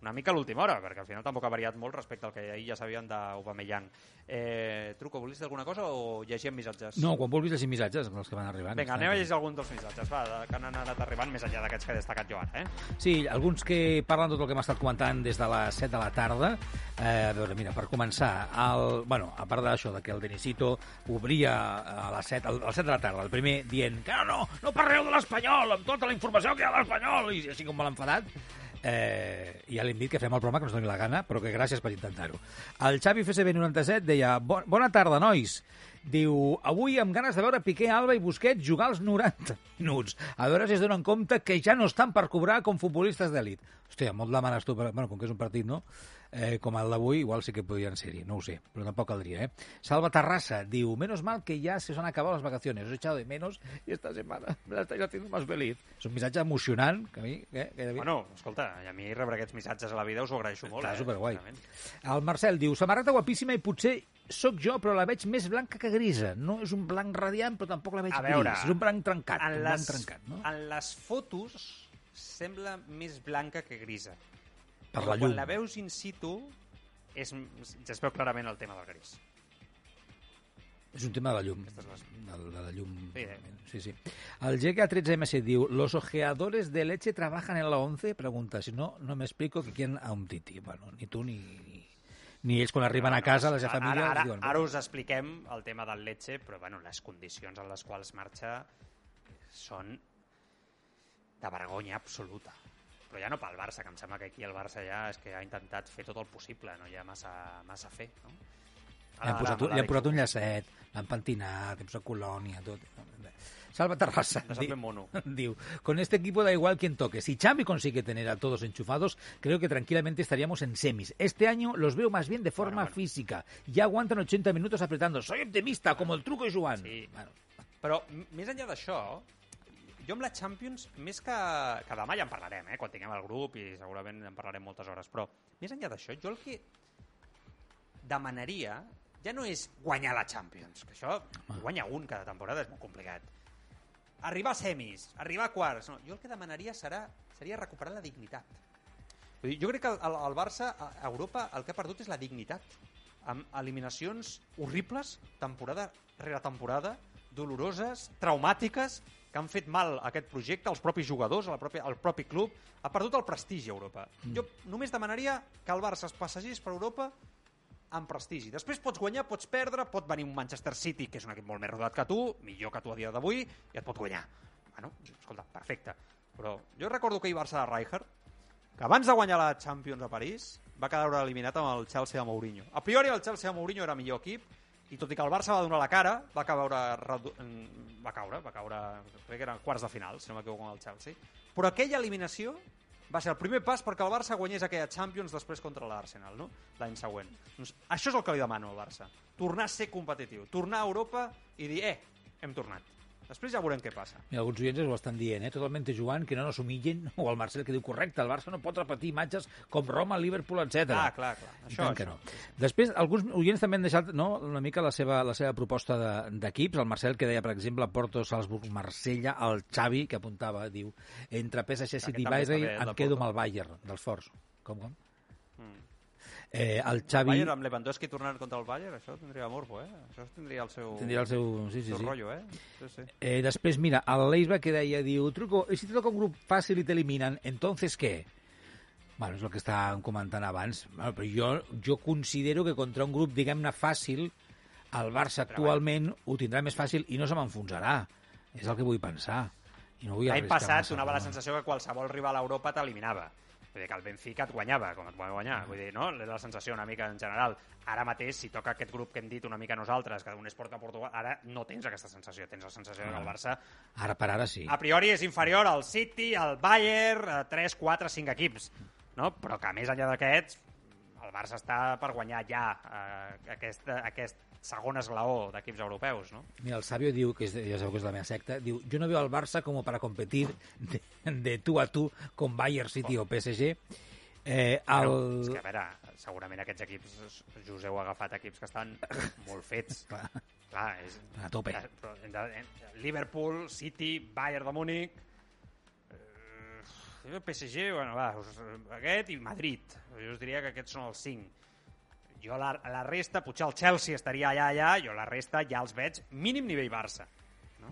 una mica a l'última hora, perquè al final tampoc ha variat molt respecte al que ahir ja sabien d'Aubameyang. Eh, Truco, volies dir alguna cosa o llegim missatges? No, quan vulguis llegir missatges, els que van arribant. Vinga, anem a llegir alguns dels missatges, va, que han anat arribant més enllà d'aquests que he destacat jo ara, eh? Sí, alguns que parlen tot el que hem estat comentant des de les 7 de la tarda. Eh, a veure, mira, per començar, el, bueno, a part d'això, de que el Denisito obria a les 7, a les 7 de la tarda, el primer dient que no, no, no parleu de l'Espanyol, amb tota la informació que hi ha de l'Espanyol, i així com molt enfadat, eh, ja li hem dit que fem el programa que ens doni la gana, però que gràcies per intentar-ho. El Xavi FSB97 deia "Bo- Bona tarda, nois. Diu, avui amb ganes de veure Piqué, Alba i Busquets jugar els 90 minuts. A veure si es donen compte que ja no estan per cobrar com futbolistes d'elit. Hòstia, molt demanes tu, però, bueno, com que és un partit, no? Eh, com el d'avui, igual sí que podrien ser-hi, no ho sé, però tampoc caldria, eh? Salva Terrassa diu, menos mal que ya se os han acabado las vacaciones, os he echado de menos y esta semana me la estáis haciendo más feliz. És un missatge emocionant, que a mi... Eh, que Bueno, escolta, a mi rebre aquests missatges a la vida us ho agraeixo molt, Està eh? superguai. Realment. El Marcel diu, samarreta guapíssima i potser sóc jo, però la veig més blanca que grisa. No és un blanc radiant, però tampoc la veig A veure, gris. És un blanc trencat. en un les, blanc trencat, no? en les fotos sembla més blanca que grisa. Per Però la llum. Quan la veus in situ, és, ja es veu clarament el tema del gris. És un tema de la llum. Les- De, de la llum. Sí, eh? sí, sí. El GK13MC diu, ¿los ojeadores de leche trabajan en la 11? Pregunta, si no, no me explico que quieren a un titi. Bueno, ni tu ni, ni, ells quan arriben a casa, la seva família, Ara, ara, diuen... ara us expliquem el tema del Lecce, però bueno, les condicions en les quals marxa són de vergonya absoluta. Però ja no pel Barça, que em sembla que aquí el Barça ja és que ha intentat fer tot el possible, no hi ha massa, massa fer, no? Li han, posat, li han posat un llacet, l'han pentinat, han posat colònia, tot. Salva Terrassa. Ben mono. Diu, con este equipo da igual quien toque. Si Xavi consigue tener a todos enchufados, creo que tranquilamente estaríamos en semis. Este año los veo más bien de forma Bueno, bueno. física. Ya aguantan 80 minutos apretando. Soy optimista, como el truco y Joan. Sí. Bueno, Però, més enllà d'això, jo amb la Champions, més que, que demà ja en parlarem, eh, quan tinguem el grup i segurament en parlarem moltes hores, però més enllà d'això, jo el que demanaria ja no és guanyar la Champions, que això guanya un cada temporada és molt complicat. Arribar a semis, arribar a quarts, no, jo el que demanaria serà, seria recuperar la dignitat. Vull dir, jo crec que el, el Barça a Europa el que ha perdut és la dignitat amb eliminacions horribles temporada rere temporada doloroses, traumàtiques que han fet mal a aquest projecte, als propis jugadors, a la pròpia, al propi club, ha perdut el prestigi a Europa. Jo només demanaria que el Barça es passegés per Europa amb prestigi. Després pots guanyar, pots perdre, pot venir un Manchester City, que és un equip molt més rodat que tu, millor que tu a dia d'avui, i et pot guanyar. Bueno, escolta, perfecte. Però jo recordo que hi Barça de Rijkaard, que abans de guanyar la Champions a París va quedar eliminat amb el Chelsea de Mourinho. A priori el Chelsea de Mourinho era millor equip i tot i que el Barça va donar la cara, va caure, va caure, va caure, crec que eren quarts de final, si no m'equivoco amb el Chelsea. Però aquella eliminació va ser el primer pas perquè el Barça guanyés aquella Champions després contra l'Arsenal, no? l'any següent. Doncs això és el que li demano al Barça. Tornar a ser competitiu, tornar a Europa i dir, eh, hem tornat. Després ja veurem què passa. Mira, alguns oients ho estan dient, eh? Totalmente Joan, que no nos humillen, o el Marcel que diu, correcte, el Barça no pot repetir imatges com Roma, Liverpool, etc. Ah, clar, clar. I Això, això. no. Després, alguns oients també han deixat no, una mica la seva, la seva proposta de- d'equips. el Marcel, que deia, per exemple, Porto, Salzburg, Marsella, el Xavi, que apuntava, diu, entre PSG, City i Bayern, em de quedo amb el Bayern, dels forts. Com, com? Mm. Eh, el Xavi Bayern amb Lewandowski tornant contra el Bayern, això tindria morbo, eh? Això tindria el seu, tindria el seu... Sí, sí, seu sí. rotllo, eh? Sí, sí. Eh, després, mira, el Leisba que deia, diu, Truco, si te toca un grup fàcil i t'eliminen, entonces què? Bueno, és el que estàvem comentant abans. Bueno, però jo, jo considero que contra un grup, diguem-ne, fàcil, el Barça actualment ho tindrà més fàcil i no se m'enfonsarà. És el que vull pensar. I no vull L'any passat donava la sensació que qualsevol rival a Europa t'eliminava. Vull dir que el Benfica et guanyava, com et va guanyar. Vull dir, no? La sensació una mica en general. Ara mateix, si toca aquest grup que hem dit una mica nosaltres, que un és Porto a Portugal, ara no tens aquesta sensació. Tens la sensació que el Barça, Ara per ara sí. a priori, és inferior al City, al Bayern, a 3, 4, 5 equips. No? Però que més enllà d'aquests, el Barça està per guanyar ja eh, aquest, aquest segon esglaó d'equips europeus, no? Mira, el Sabio diu, que és, ja sabeu que és de la meva secta, diu, yo no veo al Barça como para competir de, de tú a tú con Bayern City o PSG. Eh, Però, és el... que, a veure, segurament aquests equips us heu agafat equips que estan molt fets. Clar, Clar, és... a tope. Liverpool, City, Bayern de Múnich, eh, PSG, bueno, va, us, aquest i Madrid. Jo us diria que aquests són els cinc. Jo la, la resta, potser el Chelsea estaria allà, allà, jo la resta ja els veig mínim nivell Barça. No?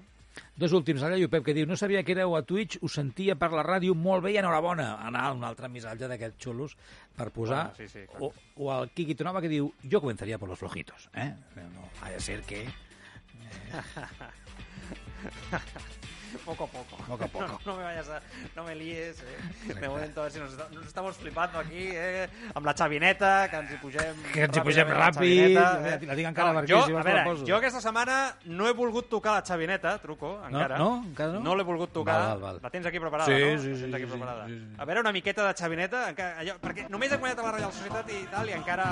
Dos últims, ara Pep, que diu, no sabia que éreu a Twitch, us sentia per la ràdio molt bé i enhorabona. Anar un altre missatge d'aquests xulos per posar. Bueno, sí, sí, clar. o, o el Quiqui Tonava que diu, jo comenzaria por los flojitos. Eh? No, ha de ser que... Poco a poco. Poco a poco. No, no me vayas a... No me líes, eh? De ver si nos, nos estamos flipando aquí, eh? Amb la xavineta, que ens hi pugem... Que ens hi la ràpid, xavineta, la- eh? la tinc encara per aquí, jo, si a veure, poso. jo aquesta setmana no he volgut tocar la xavineta, truco, encara. no? Encara no? No l'he volgut tocar. Val, val, val. La tens aquí preparada, Sí, no? sí, sí, aquí sí, preparada. sí, sí. A veure, una miqueta de xavineta, encara, allò, perquè només he guanyat a la Reial Societat i tal, i encara...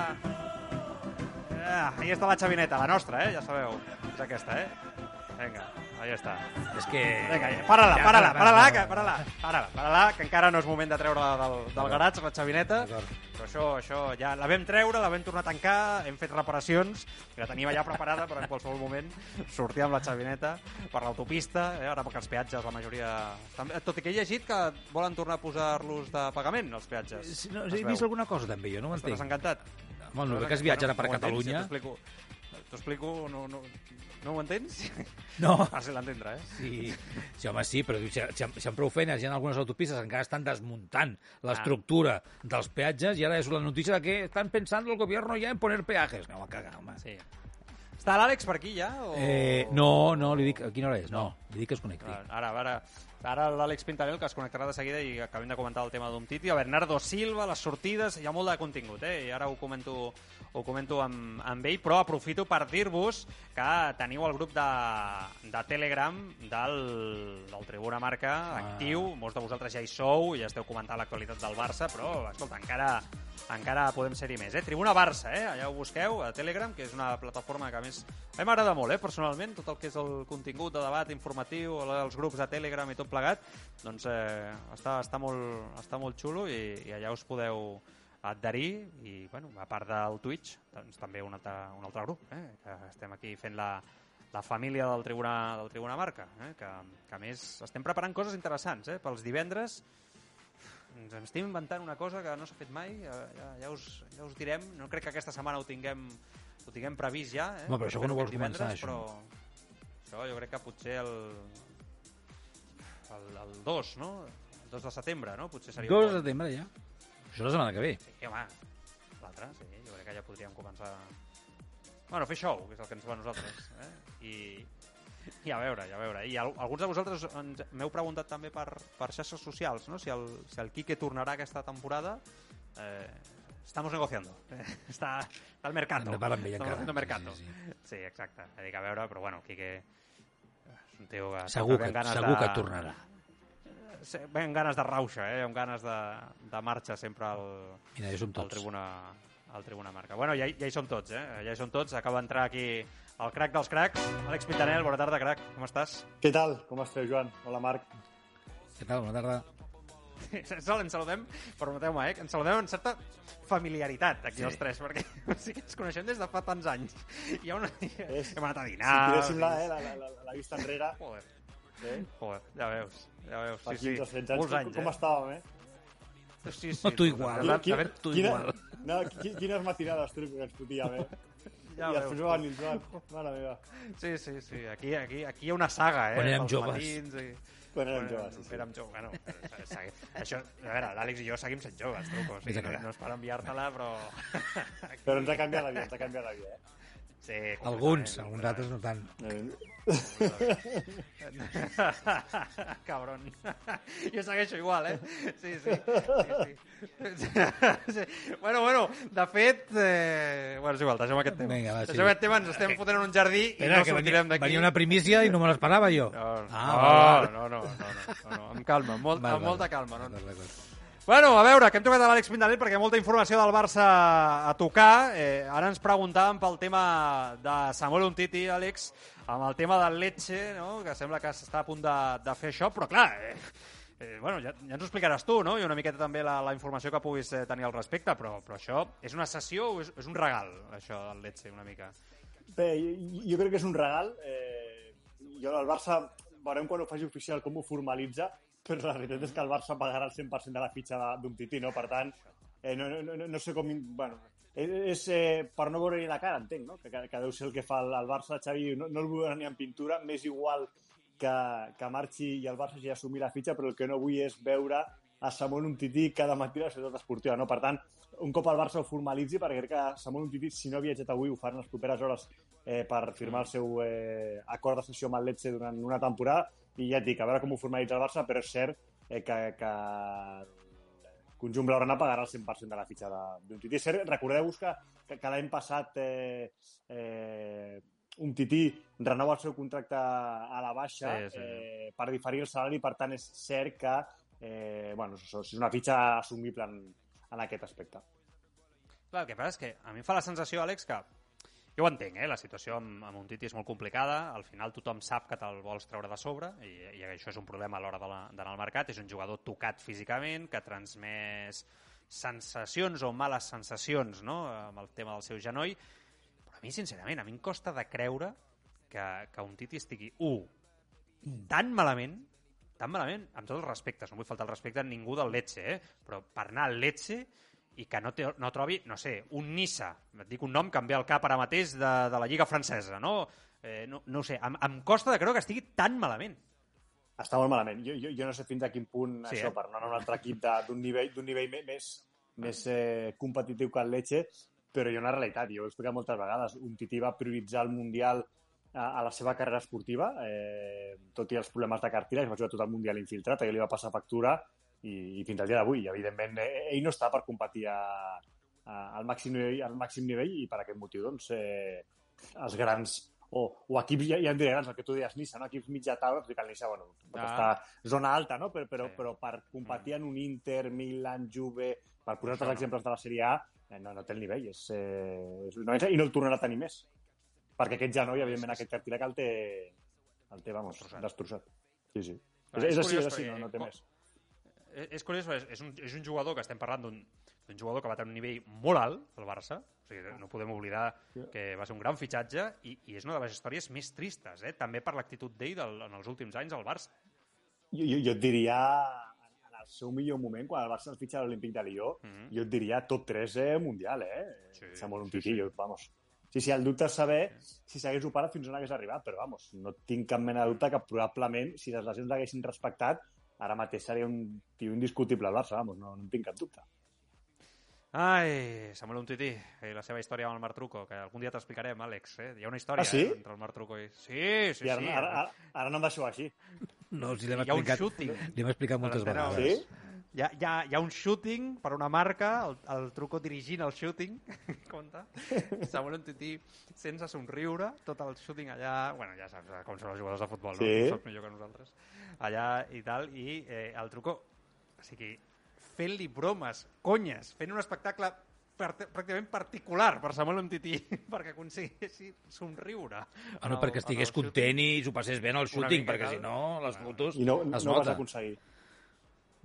Ah, ahí està la xavineta, la nostra, eh? Ja sabeu. És aquesta, eh? Vinga, ahí està. És que... Vinga, ja, para-la, Ja, para-la, para, para-la, para. que, para-la, para-la, para-la, que encara no és moment de treure del, del garatge la xavineta, però això, això ja la vam treure, la vam tornar a tancar, hem fet reparacions, i la tenim allà preparada per en qualsevol moment sortir amb la xavineta per l'autopista, eh, ara perquè els peatges la majoria... Tot i que he llegit que volen tornar a posar-los de pagament, els peatges. Sí, No, Es he veu. vist alguna cosa també, jo no ho Estàs encantat? Bueno, no, que es viatja ara per No? Catalunya. Ja t'ho explico, no, no, no ho entens? No. Fàcil d'entendre, eh? Sí, sí, home, sí, però si, si, si amb prou feines hi ha algunes autopistes que encara estan desmuntant Ah. l'estructura dels peatges i ara és la notícia de que estan pensant el gobierno ja en poner peajes. No, cagar, home. Sí. Està l'Àlex per aquí ja? O... Eh, no, no, li dic, a quina hora és? No, li dic que es connecti. Ara, ara, ara l'Àlex Pintarel, que es connectarà de seguida i acabem de comentar el tema d'Umtiti. A Bernardo Silva, les sortides, hi ha molt de contingut, eh? I ara ho comento, ho comento amb, amb ell, però aprofito per dir-vos que teniu el grup de, de Telegram del, del Tribuna Marca actiu. Molts de vosaltres ja hi sou, ja esteu comentant l'actualitat del Barça, però, escolta, encara, encara podem ser-hi més, eh? Tribuna Barça, eh? Allà ho busqueu, a Telegram, que és una plataforma que a més a mi m'agrada molt, eh? Personalment, tot el que és el contingut de debat informatiu, els grups de Telegram i tot plegat, doncs eh, està, està, molt, està molt xulo i, i allà us podeu adherir i, bueno, a part del Twitch, doncs també un altre, un altre grup, eh? que estem aquí fent la, la família del Tribuna, del Tribuna Marca, eh? que, que a més estem preparant coses interessants, eh? pels divendres ens estem inventant una cosa que no s'ha fet mai, ja, ja, ja, us, ja us direm, no crec que aquesta setmana ho tinguem, ho tinguem previst ja. Eh? Home, però això quan ho vols divendres, començar, això? Però això jo crec que potser el, el, el 2, no? El 2 de setembre, no? Potser seria 2 un de setembre ja. Això és la setmana que ve. Sí, home, l'altre, sí, jo crec que ja podríem començar... Bueno, fer show, que és el que ens va a nosaltres. Eh? I, i a veure, i a veure. I al, alguns de vosaltres m'heu preguntat també per, per xarxes socials, no? Si el, si el Quique tornarà aquesta temporada. Eh, estamos negociando. Eh, està, està al mercado. Hem de parlar amb ell encara. Sí, sí, Sí, exacte. A veure, però bueno, Quique un tio que... Segur que, ganes segur de, que tornarà. Ve amb ganes de rauxa, eh? amb ganes de, de marxa sempre al, Mira, som al tribuna, al Tribuna Marca. Bueno, ja, ja hi som tots, eh? Ja hi som tots. Acaba d'entrar aquí el crac dels cracs. Àlex Pintanel, bona tarda, crac. Com estàs? Què tal? Com esteu, Joan? Hola, Marc. Què tal? Bona tarda. Ens saludem, permeteu-me, eh? Ens saludem en certa familiaritat, aquí Sí. els tres, perquè o sigui, ens coneixem des de fa tants anys. Hi ha una... És- Hem anat a Si dinar... tiréssim la, eh, la, la, la, la vista enrere, Joder, eh? joder, ja veus, ja veus. fa Sí, 15 o sí, 16 anys, molts com, anys, com eh? estàvem, eh? Sí, sí, No, tu igual. De, de, tu quina, igual. No, qui- quines matinades, truco, que ens fotíem, eh? ja I després veus. va venir el Joan. Mare meva. Sí, sí, sí. Aquí, aquí, aquí hi ha una saga, eh? Quan érem joves. matins I... Quan érem joves, sí, sí. Érem joves, bueno, eh, això, a veure, l'Àlex i jo seguim sent joves, truco. O sigui, no, no és per enviar-te-la, però... Però ens ha canviat la vida, ens ha canviat la vida, eh? Sí, Alguns, alguns altres no tant. Eh, Cabron. Jo segueixo igual, eh? Sí, sí. sí, sí. sí. Bueno, bueno, de fet... Eh... Bueno, és igual, deixem aquest tema. Vinga, va, sí. deixem aquest tema, ens estem fotent en un jardí i Espera, no que sortirem d'aquí. venia una primícia i no me l'esperava jo. No, Ah, no, no, no, no, no, no, no, amb calma, molt, Val, amb molta calma. No? D'acord, d'acord. Bueno, a veure, que hem trucat a l'Àlex Pindanell perquè molta informació del Barça a tocar. Eh, ara ens preguntàvem pel tema de Samuel Umtiti, Àlex, amb el tema del Lecce, no? que sembla que s'està a punt de, de fer això, però clar, eh, eh, bueno, ja, ja ens ho explicaràs tu, no? i una miqueta també la, la informació que puguis eh, tenir al respecte, però, però això és una sessió o és, és un regal, això del Lecce, una mica? Bé, jo, jo crec que és un regal. Eh, jo el Barça, veurem quan ho faci oficial com ho formalitza, però la veritat és que el Barça pagarà el 100% de la fitxa d'un tití, no? Per tant, eh, no, no, no, no sé com... Bueno, és, és eh, per no veure-hi la cara, entenc, no? Que, que, que deu ser el que fa el, el Barça, Xavi, no, no el vull ni en pintura, m'és igual que, que marxi i el Barça hagi d'assumir la fitxa, però el que no vull és veure a Samuel Umtiti cada matí a la ciutat esportiva, no? Per tant, un cop el Barça ho formalitzi, perquè crec que Samuel Umtiti, si no ha viatjat avui, ho farà en les properes hores eh, per firmar el seu eh, acord de sessió amb el Lecce durant una temporada, i ja et dic, a veure com ho formalitza el Barça, però és cert eh, que, que conjunt blaugrana pagarà el 100% de la fitxa de- d'un tití. És cert, recordeu-vos que, que, que l'any passat eh, eh, un tití renova el seu contracte a la baixa Sí, sí. Eh, per diferir el salari, per tant és cert que eh, bueno, és una fitxa assumible en, en aquest aspecte. Clar, el que passa és que a mi em fa la sensació, Àlex, que jo ho entenc, eh? la situació amb, amb un Titi és molt complicada, al final tothom sap que te'l vols treure de sobre, i, i això és un problema a l'hora d'anar al mercat, és un jugador tocat físicament, que transmès sensacions o males sensacions no? amb el tema del seu genoll, però a mi, sincerament, a mi em costa de creure que, que un Titi estigui, un, tan malament, tan malament, amb tots els respectes, no vull faltar el respecte a ningú del Lecce, eh? però per anar al Lecce i que no, té, no trobi, no sé, un Nissa, et dic un nom que em ve al cap ara mateix de, de la Lliga Francesa, no? Eh, no, no ho sé, em, em costa de creure que estigui tan malament. Està molt malament. Jo, jo, jo no sé fins a quin punt Sí, això eh? per anar a un altre equip d'un nivell, nivell més, més eh, competitiu que el Lecce, però hi ha una realitat, i ho he explicat moltes vegades. Un Tití va prioritzar el Mundial a, a la seva carrera esportiva, eh, tot i els problemes de cartera, es va jugar tot el Mundial infiltrat, allò li va passar factura, i, i fins al dia d'avui, evidentment, eh, ell no està per competir a, a, al, màxim nivell, al màxim nivell, i per aquest motiu, doncs, eh, els grans o, o equips, ja, ja en diré grans, el que tu deies Nissa, no? equips mitja taula, i que el Nissa, bueno, pot Ah. estar zona alta, no? però, però, Sí. però per competir en un Inter, Milan, Juve, per posar els no. exemples de la Sèrie A, eh, no, no té el nivell, és, eh, és una i no el tornarà a tenir més. Perquè aquest genoll, evidentment, Sí, sí. aquest cartílag el té, el té, vamos, Destrossat. Sí, sí. És, és és així, és així, perquè no, no té com- més. És, és curiós, és, és, un, és un jugador que estem parlant d'un jugador que va tenir un nivell molt alt al Barça, o sigui, no podem oblidar que va ser un gran fitxatge i, i és una de les històries més tristes, eh? també per l'actitud d'ell del- en els últims anys al Barça. Jo, jo, jo et diria, en el seu millor moment, quan el Barça es fitxa a l'Olímpic de Lió, Mhm. jo et diria top 3 eh, mundial, eh? Sí, Samuel un sí, tití, sí. vamos. Sí, sí, el dubte és saber si s'hagués operat fins on hagués arribat, però vamos, no tinc cap mena de dubte que probablement, si les lesions l'haguessin respectat, ara mateix seria un tio indiscutible al Barça, vamos, no, no en tinc cap dubte. Ai, Samuel Umtiti, i la seva història amb el Marc Truco, que algun dia t'explicarem, Àlex. Eh? Hi ha una història Ah, sí? eh, entre el Marc Truco i... Sí, sí, I ara, sí. ara, ara, ara no em deixeu així. No, si l'hem explicat, l'hem explicat moltes vegades. Sí? Hi ha, hi, ha, hi ha un shooting per una marca, el, el Truco dirigint el shooting, compte, Samuel Umtiti sense somriure, tot el shooting allà, bueno, ja saps eh, com són els jugadors de futbol, no? Sí. Tu saps millor que nosaltres. Allà i tal, i eh, el Truco, o sigui, fent-li bromes, conyes, fent un espectacle pràcticament particular per Samuel Umtiti perquè aconseguissi somriure. Bueno, perquè estigués content i s'ho passés bé en el shooting, perquè si no, les fotos I no, es no vas nota. aconseguir.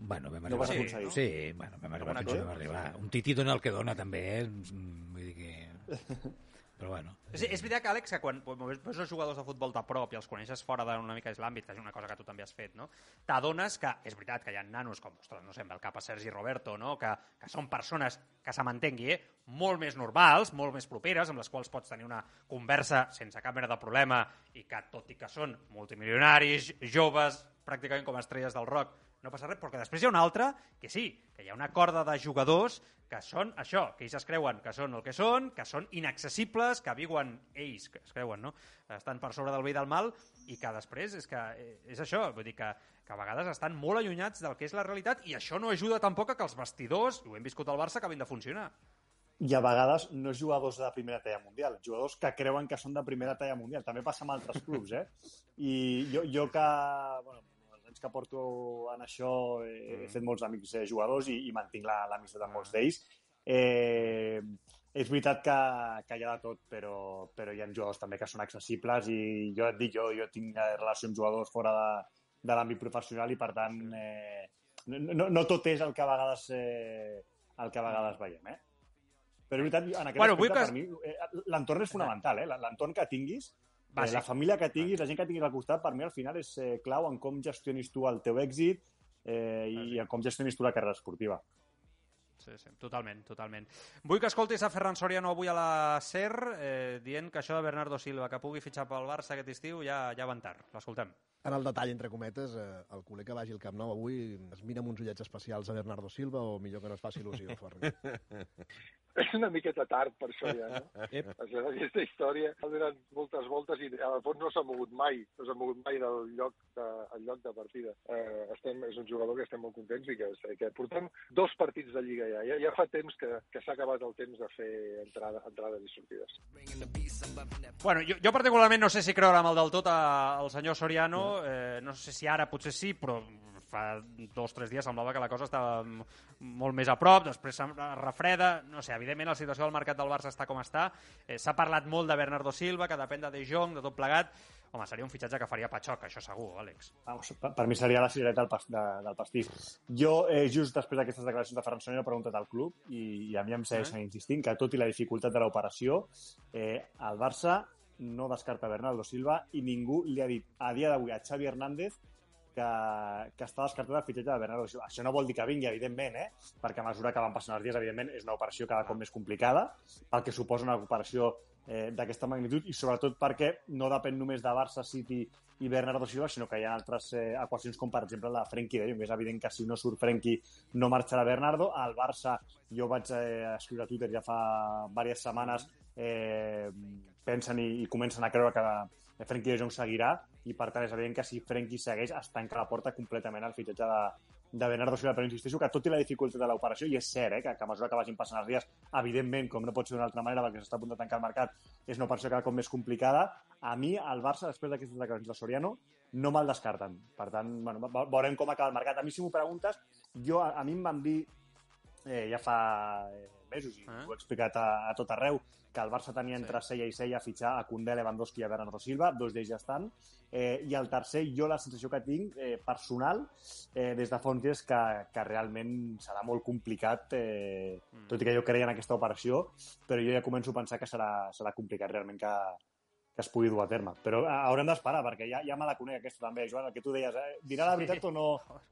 Bueno, vam No arribar. vas Sí, aconseguir. no? Sí, bueno, vam arribar fins on vam arribar. Un titi dona el que dona, també, eh? Mm, Vull dir que... Però bueno. És, és veritat, que, Àlex, que quan veus els jugadors de futbol de prop i els coneixes fora d'una mica és l'àmbit, que és una cosa que tu també has fet, no? t'adones que, és veritat que hi ha nanos com, ostres, no sé, el cap a Sergi Roberto, no? que, que són persones que se m'entengui, eh? molt més normals, molt més properes, amb les quals pots tenir una conversa sense cap mena de problema i que, tot i que són multimilionaris, joves, pràcticament com estrelles del rock, no passa res, però que després hi ha una altra que sí, que hi ha una corda de jugadors que són això, que ells es creuen que són el que són, que són inaccessibles, que viuen ells, que es creuen, no? Estan per sobre del bé i del mal i que després és que eh, és això, vull dir que, que a vegades estan molt allunyats del que és la realitat i això no ajuda tampoc a que els vestidors, i ho hem viscut al Barça, acabin de funcionar. I a vegades no jugadors de primera talla mundial, jugadors que creuen que són de primera talla mundial. També passa amb altres clubs, eh? I jo, jo que, bueno, anys que porto en això he, he fet molts amics eh, jugadors i, i mantinc la- l'amistat amb molts d'ells. Eh, és veritat que, que hi ha de tot, però, però hi ha jugadors també que són accessibles i jo et dic, jo, jo tinc eh, relació amb jugadors fora de, de l'àmbit professional i per tant eh, no, no, tot és el que a vegades eh, el que a vegades veiem, eh? Però és veritat, en aquest Bueno, aspecte, que- per mi, eh, l'entorn és fonamental, eh? L'entorn que tinguis, eh, Bàsic. la família que tinguis, la gent que tinguis al costat, per mi al final és eh, clau en com gestionis tu el teu èxit eh, i en com gestionis tu la carrera esportiva. Sí, sí, totalment, totalment. Vull que escoltis a Ferran Soriano avui a la SER eh, dient que això de Bernardo Silva, que pugui fitxar pel Barça aquest estiu, ja, ja van tard. L'escoltem. En el detall, entre cometes, eh, el culer que vagi al Camp Nou avui es mira amb uns ullets especials a Bernardo Silva o millor que no es faci il·lusió, Ferran? És una miqueta tard per això ja, no? Ep. Aquesta història ha donat moltes voltes i al fons no s'ha mogut mai, no s'ha mogut mai del lloc de, el lloc de partida. Eh, estem, és un jugador que estem molt contents i que, que portem dos partits de Lliga ja. Ja, ja fa temps que, que s'ha acabat el temps de fer entrada, entrades i sortides. Bueno, jo, jo particularment no sé si creure amb el del tot a- al senyor Soriano, eh, no sé si ara potser sí, però fa dos o tres dies semblava que la cosa estava molt més a prop, després refreda, no sé, evidentment la situació del mercat del Barça està com està, eh, s'ha parlat molt de Bernardo Silva, que depèn de De Jong, de tot plegat, home, seria un fitxatge que faria Patxoc, això segur, Àlex. Vamos, per, mi seria la cirereta del, pas, de, del pastís. Jo, eh, just després d'aquestes declaracions de Ferran Soriano, he preguntat al club i, i a mi em segueixen insistint que, tot i la dificultat de l'operació, eh, el Barça no descarta Bernardo Silva i ningú li ha dit a dia d'avui a Xavi Hernández que, que està descartat el fitxatge de Bernardo Silva. Això no vol dir que vingui, evidentment, eh? perquè a mesura que van passant els dies, evidentment, és una operació cada cop més complicada, el que suposa una operació eh, d'aquesta magnitud i sobretot perquè no depèn només de Barça, City i Bernardo Silva, sinó que hi ha altres eh, equacions com per exemple la Frenkie de Jong. És evident que si no surt Frenkie no marxarà Bernardo. Al Barça jo vaig eh, escriure a Twitter ja fa diverses setmanes eh, pensen i, i comencen a creure que Frenkie de Jong seguirà i per tant és evident que si Frenkie segueix es tanca la porta completament al fitxatge de, de Bernardo Silva, però insisteixo que tot i la dificultat de l'operació, i és cert eh, que, que a mesura que vagin passant els dies, evidentment, com no pot ser d'una altra manera perquè s'està a punt de tancar el mercat, és una operació cada cop més complicada, a mi el Barça, després d'aquestes declaracions de Soriano, no me'l descarten. Per tant, bueno, ve- veurem com acaba el mercat. A mi, si m'ho preguntes, jo, a, a mi em van dir eh, ja fa eh, mesos, i Ah. ho he explicat a, a tot arreu, que el Barça tenia entre Sella i Sella a fitxar a Koundé, Lewandowski i a Bernardo Silva, dos d'ells ja estan, eh, i el tercer, jo la sensació que tinc eh, personal eh, des de fons és que, que realment serà molt complicat, eh, Mm. tot i que jo creia en aquesta operació, però jo ja començo a pensar que serà, serà complicat realment que, que es pugui dur a terme. Però eh, haurem d'esperar, perquè ja, ja me la conec aquesta també, Joan, el que tu deies, eh, dirà la veritat o no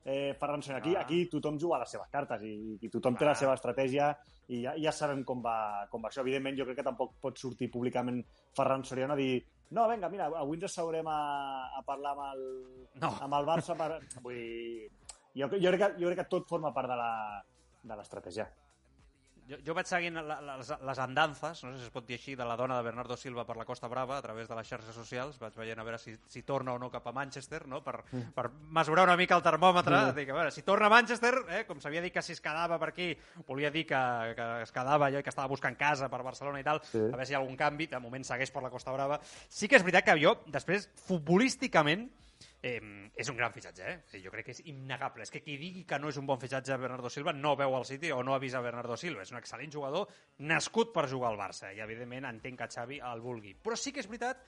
eh, Ferran Soriano? Aquí, Ah. aquí tothom juga a les seves cartes i, i tothom té Ah. la seva estratègia i ja, ja sabem com va, com va això. Evidentment, jo crec que tampoc pot sortir públicament Ferran Soriano a dir no, vinga, mira, avui ens asseurem a, a parlar amb el, No. amb el Barça. Per... Vull dir, jo, jo, crec que, jo crec que tot forma part de la- de l'estratègia. Jo, jo vaig seguint la, les, les andances, no sé si es pot dir així, de la dona de Bernardo Silva per la Costa Brava a través de les xarxes socials. Vaig veient a veure si, si torna o no cap a Manchester, no? per, per mesurar una mica el termòmetre. Mm. Dic, a veure, si torna a Manchester, eh, com s'havia dit que si es quedava per aquí, volia dir que, que es quedava allò i que estava buscant casa per Barcelona i tal, Sí. a veure si hi ha algun canvi. De moment segueix per la Costa Brava. Sí que és veritat que jo, després, futbolísticament, eh, és un gran fitxatge, eh? Jo crec que és innegable. És que qui digui que no és un bon fitxatge a Bernardo Silva no veu el City o no ha vist a Bernardo Silva. És un excel·lent jugador nascut per jugar al Barça i, evidentment, entenc que Xavi el vulgui. Però sí que és veritat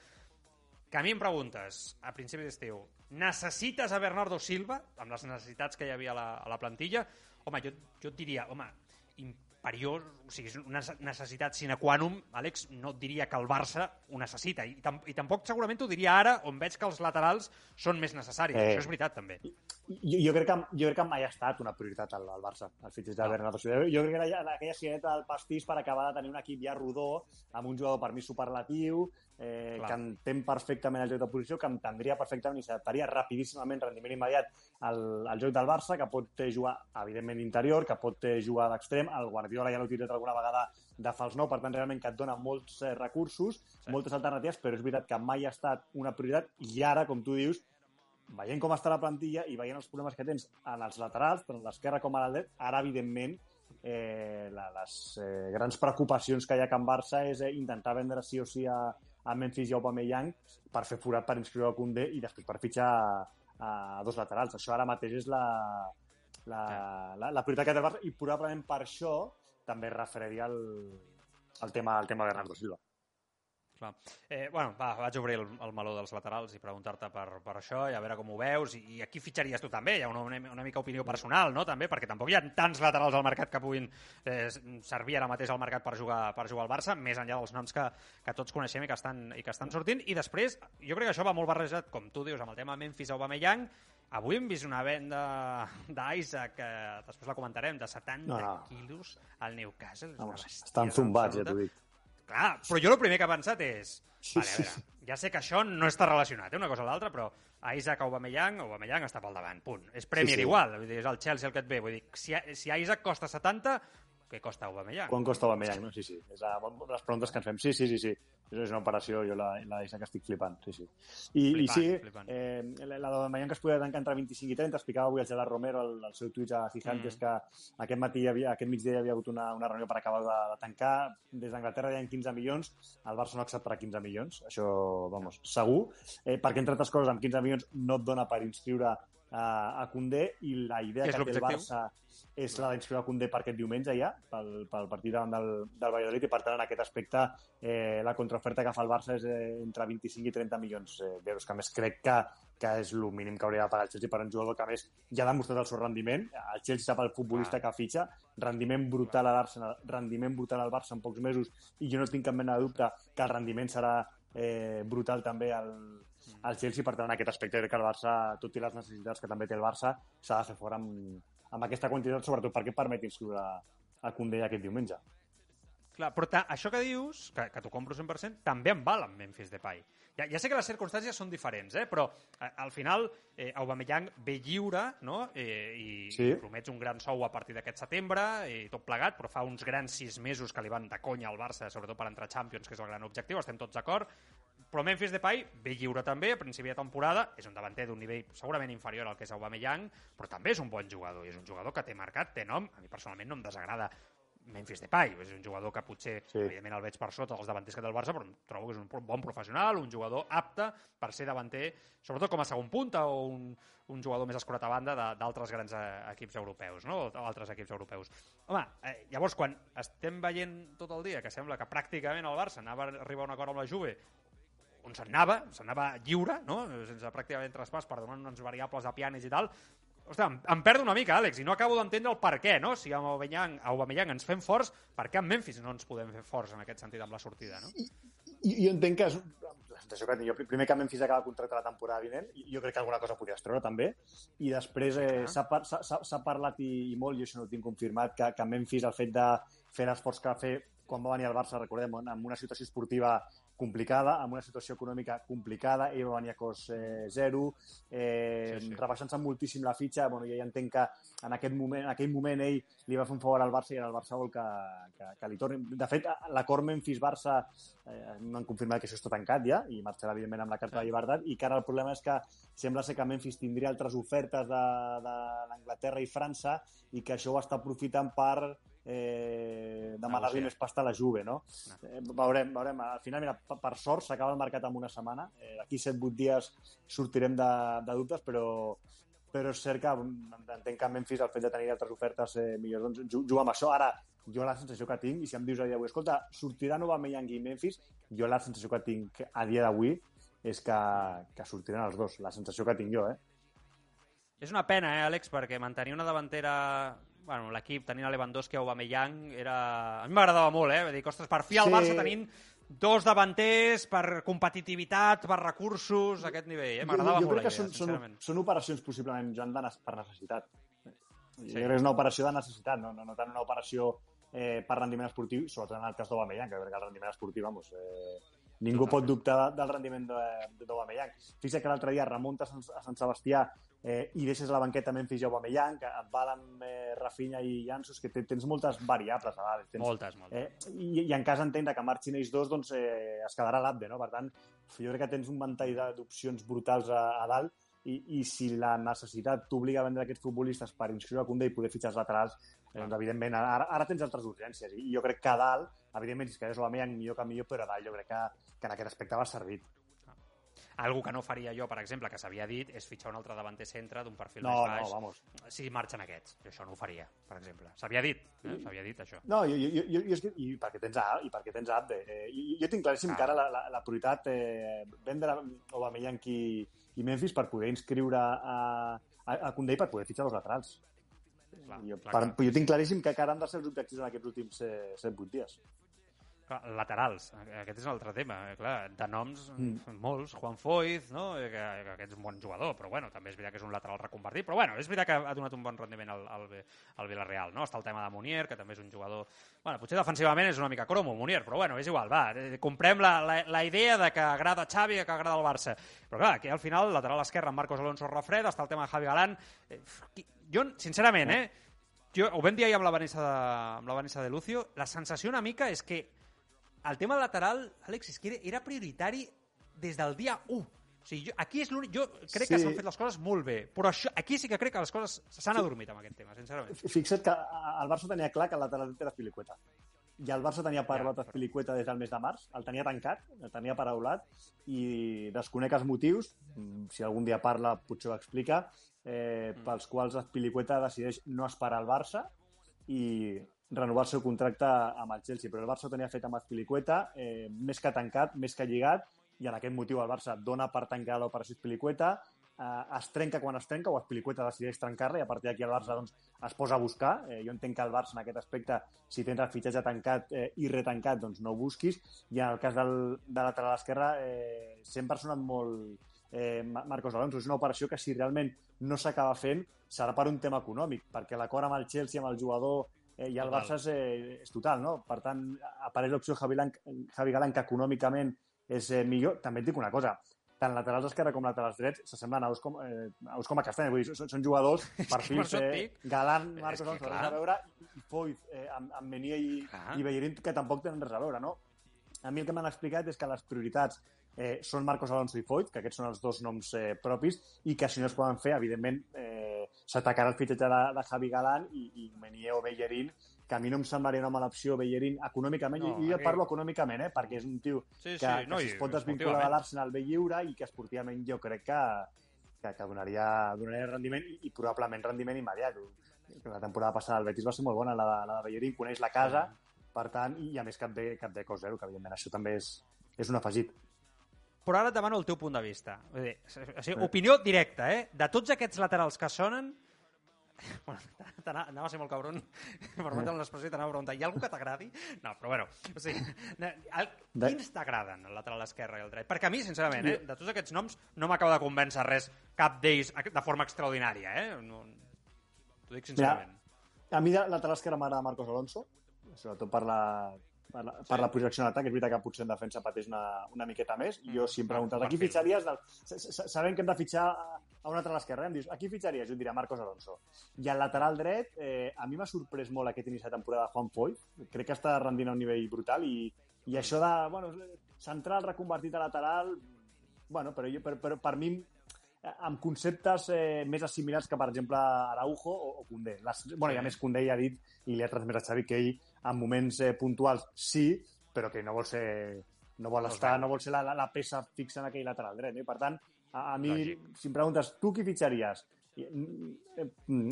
que a mi em preguntes, a principi d'estiu, necessites a Bernardo Silva, amb les necessitats que hi havia a la, a la plantilla? Home, jo, jo et diria, home, imperiós, o sigui, és una necessitat sine qua non, Àlex, no diria que el Barça ho necessita, i, tam i tampoc segurament ho diria ara, on veig que els laterals són més necessaris. Eh. Això és veritat, també. Jo, jo, crec que, jo crec que mai ha estat una prioritat al, al Barça, el fitxatge de Bernardo Silva. Jo crec que era aquella cireta del pastís per acabar de tenir un equip ja rodó, amb un jugador per mi superlatiu, eh, que entén perfectament el joc de posició, que entendria perfectament i s'adaptaria rapidíssimament, rendiment immediat al, al joc del Barça, que pot jugar, evidentment, interior, que pot jugar d'extrem. El Guardiola ja l'ha utilitzat alguna vegada de fals nou, per tant, realment que et dona molts eh, recursos, sí. moltes alternatives, però és veritat que mai ha estat una prioritat i ara, com tu dius, veient com està la plantilla i veient els problemes que tens en els laterals, tant a l'esquerra com a l'Atlet, ara, evidentment, eh, la, les eh, grans preocupacions que hi ha a Can Barça és eh, intentar vendre sí o sí a, a Memphis i Aubameyang per fer forat per inscriure el Koundé i després per fitxar a, a dos laterals. Això ara mateix és la, la, la, la prioritat que té el Barça i probablement per això també es referiria al, al tema, al tema de Bernardo Silva. Clar. Eh, bueno, va, vaig obrir el, el meló dels laterals i preguntar-te per, per això i a veure com ho veus i, i aquí fitxaries tu també, hi ha una, una mica opinió personal, no? també, perquè tampoc hi ha tants laterals al mercat que puguin eh, servir ara mateix al mercat per jugar, per jugar al Barça, més enllà dels noms que, que tots coneixem i que, estan, i que estan sortint, i després jo crec que això va molt barrejat, com tu dius, amb el tema Memphis-Aubameyang, Avui hem vist una venda d'Isaac, que després la comentarem, de 70 no, no. quilos al Newcastle. Vamos, estan zumbats, ja t'ho dic. Clar, però jo el primer que he pensat és... Vale, a veure, ja sé que això no està relacionat, eh, una cosa o l'altra, però a Isaac Aubameyang, Aubameyang està pel davant, punt. És Premier sí, sí. igual, vull dir, és el Chelsea el que et ve. Vull dir, si, si Isaac costa 70, què costa Aubameyang? Quan costa Aubameyang, no? Sí, sí. És a, les preguntes que ens fem. Sí, sí, sí, sí. És una operació, jo la, la que estic flipant, sí, sí. I, flipant, i sí, flipant. eh, la d'Aubameyang que es podia tancar entre 25 i 30, explicava avui el Gerard Romero al, al seu Twitch a Gigantes mm. que aquest matí, havia, aquest migdia hi havia hagut una, una reunió per acabar de, de tancar. Des d'Anglaterra hi ha 15 milions, el Barça no acceptarà 15 milions, això, vamos, segur, eh, perquè entre altres coses amb 15 milions no et dona per inscriure a, a Condé i la idea que, que té el Barça és la d'inscriure Condé per aquest diumenge ja, pel, pel partit davant del, del Valladolid, i per tant en aquest aspecte eh, la contraoferta que fa el Barça és eh, entre 25 i 30 milions eh, d'euros, que més crec que, que és el mínim que hauria de pagar el Chelsea per un jugador que més ja ha demostrat el seu rendiment, el Chelsea sap el futbolista ah. que fitxa, rendiment brutal a l'Arsenal, rendiment brutal al Barça en pocs mesos, i jo no tinc cap mena de dubte que el rendiment serà eh, brutal també al, al Chelsea, per tant, en aquest aspecte crec que el Barça, tot i les necessitats que també té el Barça, s'ha de fer fora amb, amb aquesta quantitat, sobretot perquè permet inscriure a Condé aquest diumenge. Clar, però això que dius, que, que t'ho compro 100%, també em val amb Memphis Depay. Ja, ja sé que les circumstàncies són diferents, eh? però eh, al final eh, Aubameyang ve lliure no? eh, i, sí. i promets un gran sou a partir d'aquest setembre i tot plegat, però fa uns grans sis mesos que li van de conya al Barça, sobretot per entrar a Champions, que és el gran objectiu, estem tots d'acord, però Memphis Depay ve lliure també, a principi de temporada, és un davanter d'un nivell segurament inferior al que és Aubameyang, però també és un bon jugador, i és un jugador que té marcat, té nom, a mi personalment no em desagrada Memphis Depay, és un jugador que potser, sí. evidentment el veig per sota dels davanters que té el Barça, però trobo que és un bon professional, un jugador apte per ser davanter, sobretot com a segon punta o un, un jugador més escurat a banda d'altres grans eh, equips europeus, no? o altres equips europeus. Home, eh, llavors, quan estem veient tot el dia que sembla que pràcticament el Barça anava a arribar a un acord amb la Juve on se'n anava, se'n anava lliure, no? sense pràcticament traspàs per donar unes variables de pianis i tal, Ostres, em, em perdo una mica, Àlex, i no acabo d'entendre el per què, no? Si amb Aubameyang, Aubameyang ens fem forts, per què amb Memphis no ens podem fer forts en aquest sentit amb la sortida, no? I, i, jo entenc que és, la sensació que jo primer que Memphis acaba el contracte la temporada vinent, jo crec que alguna cosa podria treure també, i després eh, s'ha parlat i, i molt, i això no ho tinc confirmat, que, que Memphis el fet de fer l'esforç que va fer quan va venir al Barça, recordem, en una situació esportiva complicada, amb una situació econòmica complicada, ell va venir a cost eh, zero, eh, sí, sí. rebaixant-se moltíssim la fitxa, bueno, jo ja entenc que en, aquest moment, en aquell moment ell li va fer un favor al Barça i ara el Barça vol que, que, que li torni. De fet, l'acord Memphis-Barça eh, no han confirmat que això està tancat ja, i marxarà evidentment amb la carta sí. de llibertat, i que ara el problema és que sembla ser que Memphis tindria altres ofertes de, de l'Anglaterra i França i que això ho està aprofitant per eh, demanar-li Negociar. més pasta a la Juve, no? No. Eh, veurem, veurem. Al final, mira, per, per sort, s'acaba el mercat en una setmana. Eh, D'aquí 7-8 dies sortirem de, de dubtes, però, però és cert que entenc que Memphis el fet de tenir altres ofertes eh, millors, doncs ju- juga amb això. Ara, jo la sensació que tinc, i si em dius a dia d'avui, escolta, sortirà Aubameyang i Memphis, jo la sensació que tinc a dia d'avui és que, que sortiran els dos. La sensació que tinc jo, eh? És una pena, eh, Àlex, perquè mantenir una davantera... Bueno, l'equip tenint a Lewandowski o Aubameyang era... A mi m'agradava molt, eh? Vull dir, ostres, per fi el Sí. Barça tenint dos davanters per competitivitat, per recursos, a aquest nivell, eh? M'agradava jo, jo molt crec que idea, són, són, són operacions possiblement, Joan, de, per necessitat. Jo Sí. crec que és una operació de necessitat, no, no, no tant una operació eh, per rendiment esportiu, sobretot en el cas d'Aubameyang, que jo crec que el rendiment esportiu, vamos, eh, ningú pot dubtar de- del rendiment de- d'Aubameyang. Fixa't que l'altre dia remuntes a Sant- Sebastià eh, i deixes la banqueta Memphis i Aubameyang, que et valen eh, Rafinha i Jansus, que te- tens moltes variables a dalt. Tens, Moltes, moltes. Eh, i, I en cas entendre que marxin ells dos, doncs eh, es quedarà l'Abde, no? Per tant, jo crec que tens un ventall d'opcions brutals a, a dalt i, i si la necessitat t'obliga a vendre aquests futbolistes per inscriure a Koundé i poder fitxar els laterals, eh, doncs, evidentment, ara, ara tens altres urgències. I jo crec que a dalt, evidentment, si quedés Aubameyang millor que millor, però a dalt jo crec que, que en aquest aspecte va servit. Algo que no faria jo, per exemple, que s'havia dit, és fitxar un altre davanter centre d'un perfil No, més baix. no, vamos. Si marxen aquests. Jo això no ho faria, per exemple. S'havia dit, eh? s'havia dit això. No, jo, jo, jo, jo i perquè tens a, i perquè tens Abde. Eh, jo, jo tinc claríssim Ah. que ara la, la, la prioritat eh, vendre Aubameyang i, i Memphis per poder inscriure a, a, a Koundé i per poder fitxar els laterals. Clar, jo, clar, per, clar. jo tinc claríssim que encara han de ser els objectius en aquests últims eh, 7-8 dies. Clar, laterals, aquest és un altre tema. eh, Clar, de noms, Mm. molts, Juan Foyz, no? Eh, que, que aquest és un bon jugador, però bueno, també és veritat que és un lateral reconvertit, però bueno, és veritat que ha donat un bon rendiment al, al, al Villarreal, no? Està el tema de Munier, que també és un jugador... Bueno, potser defensivament és una mica cromo, Munier, però bueno, és igual, va, eh, comprem la, la, la idea de que agrada Xavi i que agrada el Barça. Però clar, aquí al final, lateral esquerre, Marcos Alonso refred, està el tema de Javi Galán... Eh, qui- jo, sincerament, eh, jo, ho vam dir ahir amb la Vanessa de, amb la Vanessa de Lucio, la sensació una mica és que el tema lateral, Àlex, és que era, prioritari des del dia 1. O sigui, jo, aquí és l'únic... Jo crec que Sí. s'han fet les coses molt bé, però això, aquí sí que crec que les coses s'han adormit amb aquest tema, sincerament. Fixa't que el Barça tenia clar que el lateral era Pilicueta. I el Barça tenia parlat Ja, ja, Pilicueta des del mes de març, el tenia tancat, el tenia paraulat, i desconec els motius, si algun dia parla potser ho explica, eh, Mm. pels quals Pilicueta decideix no esperar al Barça i renovar el seu contracte amb el Chelsea. Però el Barça ho tenia fet amb Azpilicueta, eh, més que tancat, més que lligat, i en aquest motiu el Barça dona per tancar l'operació Azpilicueta, eh, es trenca quan es trenca, o Azpilicueta decideix trencar-la, i a partir d'aquí el Barça doncs, es posa a buscar. Eh, jo entenc que el Barça en aquest aspecte, si tens el fitxatge tancat eh, i retancat, doncs no ho busquis, i en el cas del, de lateral esquerra eh, sempre ha sonat molt eh, Ma- Marcos Alonso. És una operació que si realment no s'acaba fent serà per un tema econòmic, perquè l'acord amb el Chelsea, amb el jugador eh, i el. Barça és, eh, és total, no? Per tant, apareix l'opció Javi, Javi Galán, que econòmicament és eh, millor. També et dic una cosa, tant laterals esquerra com laterals drets s'assemblen a us com, eh, a us com a castanya. Vull dir, són, són jugadors, per perfils, eh. Galán, Marcos Alonso, clar. a veure, i Foyt, eh, amb, amb Menier i, Clar. i Bellerín, que tampoc tenen res a veure, no? A mi el que m'han explicat és que les prioritats eh, són Marcos Alonso i Foyt, que aquests són els dos noms eh, propis, i que si no es poden fer, evidentment, eh, s'atacarà el fitxatge de, de Javi Galán i, i Menier o Bellerín, que a mi no em semblaria una mala opció Bellerín econòmicament, No, i jo parlo econòmicament, eh, perquè és un tio Sí, que, sí, que no, si i es pot desvincular de l'Arsenal bé lliure i que esportivament jo crec que, que, que donaria, donaria rendiment i, i probablement rendiment immediat. La temporada passada el Betis va ser molt bona, la de, la de Bellerín, coneix la casa, per tant, i a més cap de, cap de cos zero, que evidentment això també és, és un afegit. Però ara et demano el teu punt de vista. Vull dir, o sigui, opinió directa, eh? De tots aquests laterals que sonen... Bueno, anava a ser molt cabron, permetem l'expressió, i t'anava a preguntar, hi ha algú que t'agradi? No, però bueno, o sigui, el, quins t'agraden, el lateral esquerre i el dret? Perquè a mi, sincerament, eh, de tots aquests noms, no m'acaba de convèncer res, cap d'ells de forma extraordinària, eh? No, T'ho dic sincerament. A mi de lateral esquerra m'agrada Marcos Alonso, sobretot per la, per la, per la projecció en atac. És veritat que potser en defensa pateix una, una miqueta més. I jo, si em Mm, preguntes, a perfil. fitxaries? Del... sa- sa- Sabem que hem de fitxar a un lateral esquerre. Em dius, a qui fitxaries? Jo et diria Marcos Alonso. I al lateral dret, eh, a mi m'ha sorprès molt aquest inici de temporada Juan Foy. Crec que està rendint a un nivell brutal i, i això de, bueno, central reconvertit a lateral, bueno, però, jo, per, per, per mi amb conceptes eh, més assimilats que, per exemple, Araujo o, o Koundé. Les, bueno, i a més, Koundé ja ha dit, i li ha transmès a Xavi, que ell, en moments eh, puntuals, sí, però que no vol ser no vol, estar, no vol ser la, la, la peça fixa en aquell lateral dret. No? I, per tant, a, a mi, Lògic. si em preguntes, tu qui fitxaries? I, mm, eh,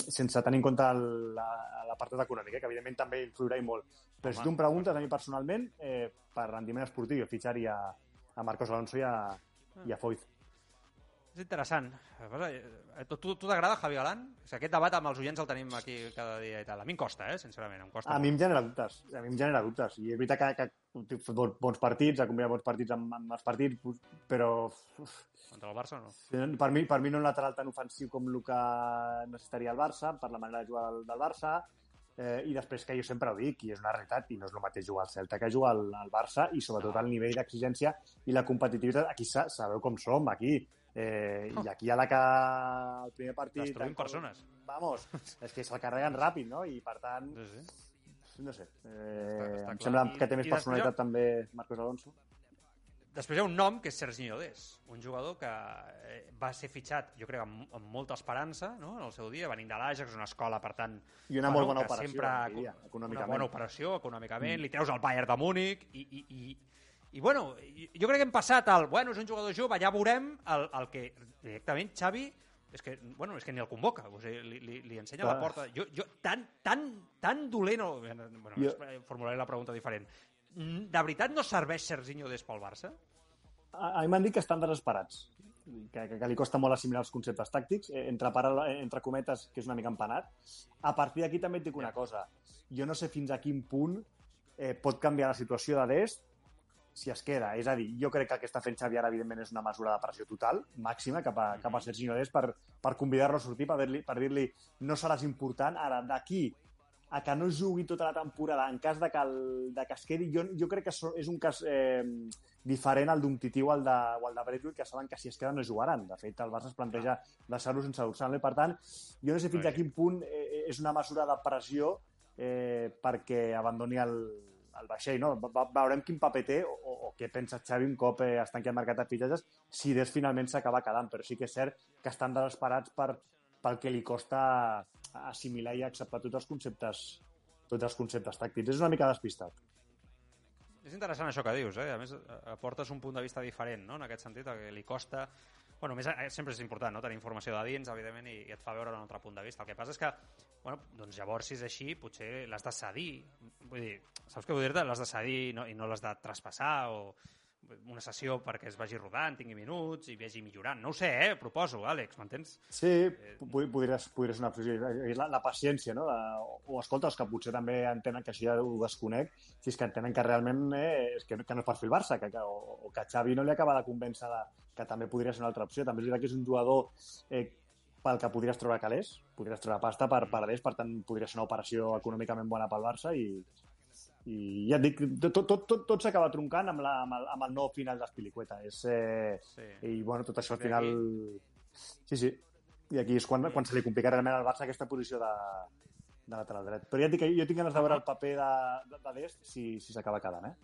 sense tenir en compte la- l'apartat econòmic, eh, que evidentment també influirà i molt. Però si Home. tu em preguntes, a mi personalment, eh, per rendiment esportiu, jo fitxaria a Marcos Alonso i a, i a Foyt. És interessant. Que passa, eh, Tu, tu, t'agrada Javi Galán? O sigui, aquest debat amb els oients el tenim aquí cada dia i tal. A mi em costa, eh, sincerament, em costa. A mi em genera dubtes. A mi em genera dubtes. I és veritat que, que bons- partits, ha combinat bons partits amb, amb els partits, però uf, Contra el Barça no. per mi, per mi no un lateral tan ofensiu com el que necessitaria el Barça, per la manera de jugar del, del Barça, eh, i després que jo sempre ho dic, i és una realitat, i no és el mateix jugar al Celta que jugar al, al Barça, i sobretot el nivell d'exigència i la competitivitat. Aquí sa, sabeu com som, aquí. Eh, I aquí a la que el primer partit... Destruïm persones. Vamos, és que se'l carreguen ràpid, no? I per tant, Sí, sí. no sé. Eh, Està- està em sembla I- que té més i després personalitat jo- també Marcos Alonso. Després hi ha un nom que és Sergi Llodés, un jugador que eh, va ser fitxat, jo crec, amb, amb molta esperança no? en el seu dia, venint de l'Ajax, una escola, per tant... I una molt bona operació, sempre, diria, una econòmicament. bona operació, econòmicament, li treus el Bayern de Múnich i, i, i, i bueno, jo crec que hem passat al, bueno, és un jugador jove, ja veurem el, el que directament Xavi és que, bueno, és que ni el convoca, o sigui, li, li, li ensenya Clar. la porta. Jo, jo tan, tan, tan dolent... O, bueno, Jo- formularé la pregunta diferent. Mm, De veritat no serveix Serginho des pel Barça? A, a mi m'han dit que estan desesperats, que, que, que li costa molt assimilar els conceptes tàctics, eh, entre, paral eh, entre cometes, que és una mica empanat. A partir d'aquí també et dic una cosa. Jo no sé fins a quin punt eh, pot canviar la situació de Dest si es queda. És a dir, jo crec que el que està fent Xavi ara, evidentment, és una mesura de pressió total, màxima, cap a, cap a Serginho Dest per, per convidar-lo a sortir, per dir-li per dir no seràs important. Ara, d'aquí a que no jugui tota la temporada en cas de que, el, de que es quedi, jo, jo crec que és un cas eh, diferent al d'un Tití o al de, o al de Braithwaite, que saben que si es queden no jugaran. De fet, el Barça es planteja deixar-lo sense dorsal. Per tant, jo no sé fins a quin punt eh, és una mesura de pressió eh, perquè abandoni el, el vaixell. No? Va- Veurem quin paper té o, o, o què pensa Xavi un cop eh, es tanqui el mercat de fitxatges si Des finalment s'acaba quedant. Però sí que és cert que estan desesperats per, pel que li costa assimilar i acceptar tots els conceptes tots els conceptes tàctics. És una mica despistat. És interessant això que dius, eh? A més, eh, aportes un punt de vista diferent, no?, en aquest sentit, que li costa... Bueno, més, eh, sempre és important, no?, tenir informació de dins, evidentment, i, i et fa veure un altre punt de vista. El que passa és que, bueno, doncs llavors, si és així, potser l'has de cedir. Vull dir, saps què vull dir-te? L'has de cedir no, i no l'has de traspassar o una sessió perquè es vagi rodant, tingui minuts i vagi millorant. No ho sé, eh? Proposo, Àlex, m'entens? Sí, po- podria, podria ser una. És la, la paciència, no? De, o, escolta, els que potser també entenen que això ja ho desconec, si és que entenen que realment eh, és que, que no és per Barça, que, que, o, o que Xavi no li acaba de convèncer de, que també podria ser una altra opció. També és veritat que és un jugador eh, pel que podries treure calés, podries treure pasta per, per Adés, per tant podria ser una operació econòmicament bona pel Barça i, i ja et dic, tot, tot, tot, tot s'acaba troncant amb, la, amb, el, amb el nou final d'Espilicueta. És, eh, Sí. i bueno, tot això al final... Sí, sí. I aquí és quan, quan se li complica realment al Barça aquesta posició de, de lateral dret. Però ja et dic jo tinc ganes de veure el paper de, de, de Dest si si s'acaba quedant, eh?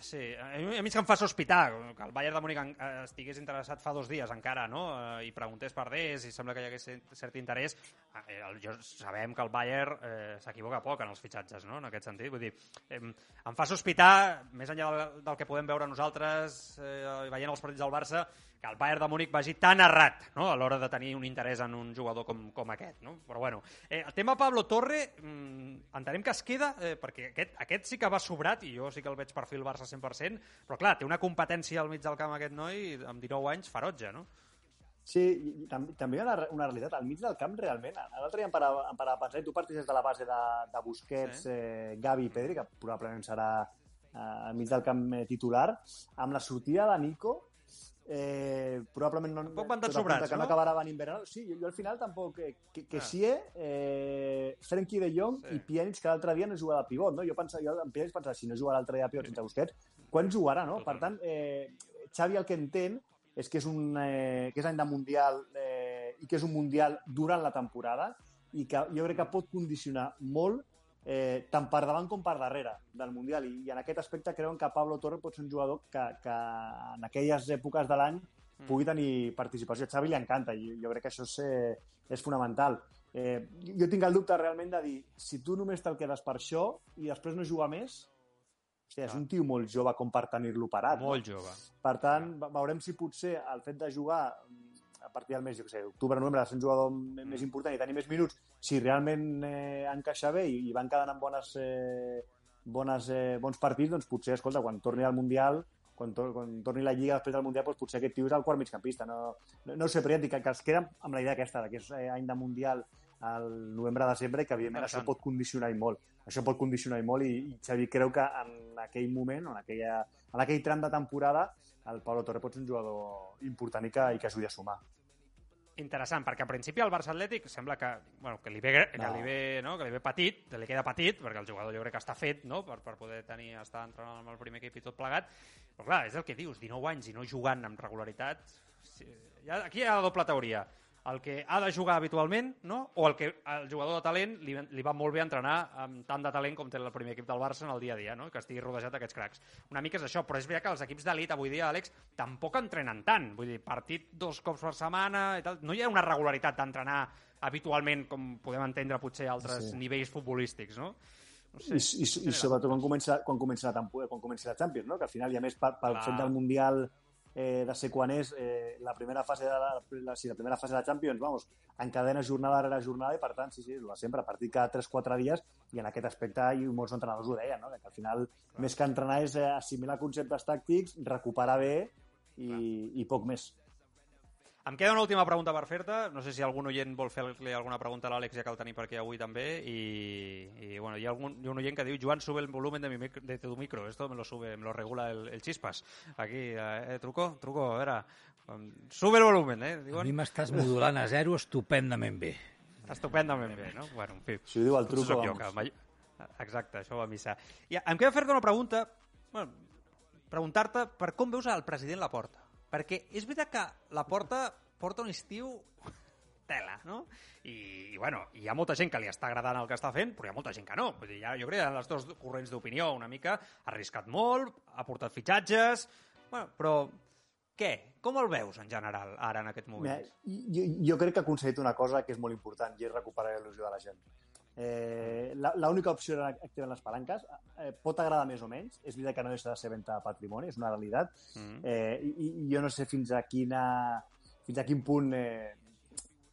Sí, a mi, és que em fa sospitar que el Bayern de Múnich eh, estigués interessat fa dos dies encara, no? Eh, I preguntés per Des i sembla que hi hagués cert interès. Eh, el, jo, sabem que el Bayern eh, s'equivoca poc en els fitxatges, no? En aquest sentit. Vull dir, eh, em fa sospitar, més enllà del, del que podem veure nosaltres eh, veient els partits del Barça, que el Bayern de Múnich vagi tan errat no? a l'hora de tenir un interès en un jugador com, com aquest. No? Però bueno, eh, el tema Pablo Torre, mm, entenem que es queda, eh, perquè aquest, aquest sí que va sobrat, i jo sí que el veig perfil Barça 100%, però clar, té una competència al mig del camp aquest noi, amb 19 anys, ferotge, no? Sí, i, tam també hi ha una, una realitat. Al mig del camp, realment, l'altre dia em parava, em parava a pensar, i tu parteixes de la base de, de Busquets, Sí. sí. eh, Gavi i Pedri, que probablement serà eh, al mig del camp eh, titular, amb la sortida de Nico, eh, probablement no, Tampoc van tan sobrats, que no no? acabarà Bernal. Sí, jo, jo al final tampoc... Eh, que, que Ah. sí, eh, Frenkie de Jong Sí. sí. i Pjanic, que l'altre dia no juga de pivot, no? Jo, pensava, jo en Pjanic pensava, si no juga l'altre dia de pivot sense Busquets, quan jugarà, no? Per tant, eh, Xavi el que entén és que és un eh, que és any de Mundial eh, i que és un Mundial durant la temporada i que jo crec que pot condicionar molt eh, tant per davant com per darrere del Mundial. I, i en aquest aspecte creuen que Pablo Torre pot ser un jugador que, que en aquelles èpoques de l'any pugui tenir participació. A Xavi li encanta i jo crec que això és, eh, és fonamental. Eh, jo tinc el dubte realment de dir, si tu només te'l quedes per això i després no jugar més, hòstia, és un tio molt jove com per tenir-lo parat. Molt no? jove. Per tant, ve- veurem si potser el fet de jugar mm, a partir del mes, jo què sé, octubre-novembre, de ser un jugador m- més important i tenir més minuts, si realment eh, encaixa bé i, i van quedant amb bones, eh, bones, eh, bons partits, doncs potser, escolta, quan torni al Mundial, quan, tor quan torni la Lliga després del Mundial, doncs potser aquest tio és el quart migcampista. No, no, no sé, però ja et dic que, que es queden amb la idea aquesta, que és eh, any de Mundial al novembre-desembre que, evidentment, això pot condicionar i molt. Això pot condicionar molt i, i Xavi creu que en aquell moment, en, aquella, en aquell tram de temporada, el Pablo Torre pot ser un jugador important i que, i que ajudi a sumar. Interessant, perquè en principi el Barça Atlètic sembla que, bueno, que, li ve, que, No. li ve, no? que li ve petit, que li queda petit, perquè el jugador jo crec que està fet no? per, per poder tenir, estar entrenant amb el primer equip i tot plegat. Però clar, és el que dius, 19 anys i no jugant amb regularitat... Sí, ha, aquí hi ha la doble teoria. El que ha de jugar habitualment, no? o el que el jugador de talent li, li va molt bé entrenar amb tant de talent com té el primer equip del Barça en el dia a dia, no? que estigui rodejat d'aquests cracs. Una mica és això, però és veritat que els equips d'elit avui dia, Àlex, tampoc entrenen tant. Vull dir, partit dos cops per setmana i tal. No hi ha una regularitat d'entrenar habitualment com podem entendre potser altres Sí. nivells futbolístics, no? No I, i, i sobretot quan comença, quan comença la temporada, quan comença la Champions, no? que al final, i a més, pel, pel fet del Mundial eh, de ser quan és eh, la primera fase de la, la, sí, la primera fase de la Champions, vamos, encadena jornada rere jornada i per tant, sí, sí, la sempre, a partir cada 3-4 dies i en aquest aspecte i molts entrenadors ho deien, no? que al final més que entrenar és eh, assimilar conceptes tàctics, recuperar bé i, i poc més. Em queda una última pregunta per fer-te. No sé si algun oient vol fer-li alguna pregunta a l'Àlex, ja que el tenim per aquí avui també. I, i bueno, hi ha, algun, hi ha un oient que diu Joan, sube el volumen de, mi micro, de tu micro. Esto me lo sube, me lo regula el, el Chispas. Aquí, eh, truco, truco, a veure. Sube el volumen, eh? A mi Diuen, m'estàs modulant a zero estupendament bé. estupendament bé, no? Bueno, en fi. Si ho diu el truco, sóc jo, vamos. que mai... Exacte, això va a missa. I em queda fer-te una pregunta, bueno, preguntar-te per com veus el president Laporta. Perquè és veritat que Laporta porta un estiu tela, no? I, i bueno, hi ha molta gent que li està agradant el que està fent, però hi ha molta gent que no. Vull dir, ja, jo crec que les dos corrents d'opinió una mica. Ha arriscat molt, ha portat fitxatges... Bueno, però què? Com el veus en general ara en aquest moment? Mira, jo, jo crec que ha aconseguit una cosa que és molt important i és recuperar la il·lusió de la gent. Eh, la- L'única opció era activar les palanques. Eh, pot agradar més o menys. És veritat que no deixa de ser venda de patrimoni, és una realitat. Mm. Eh, i, I jo no sé fins a, quina, fins a quin punt eh,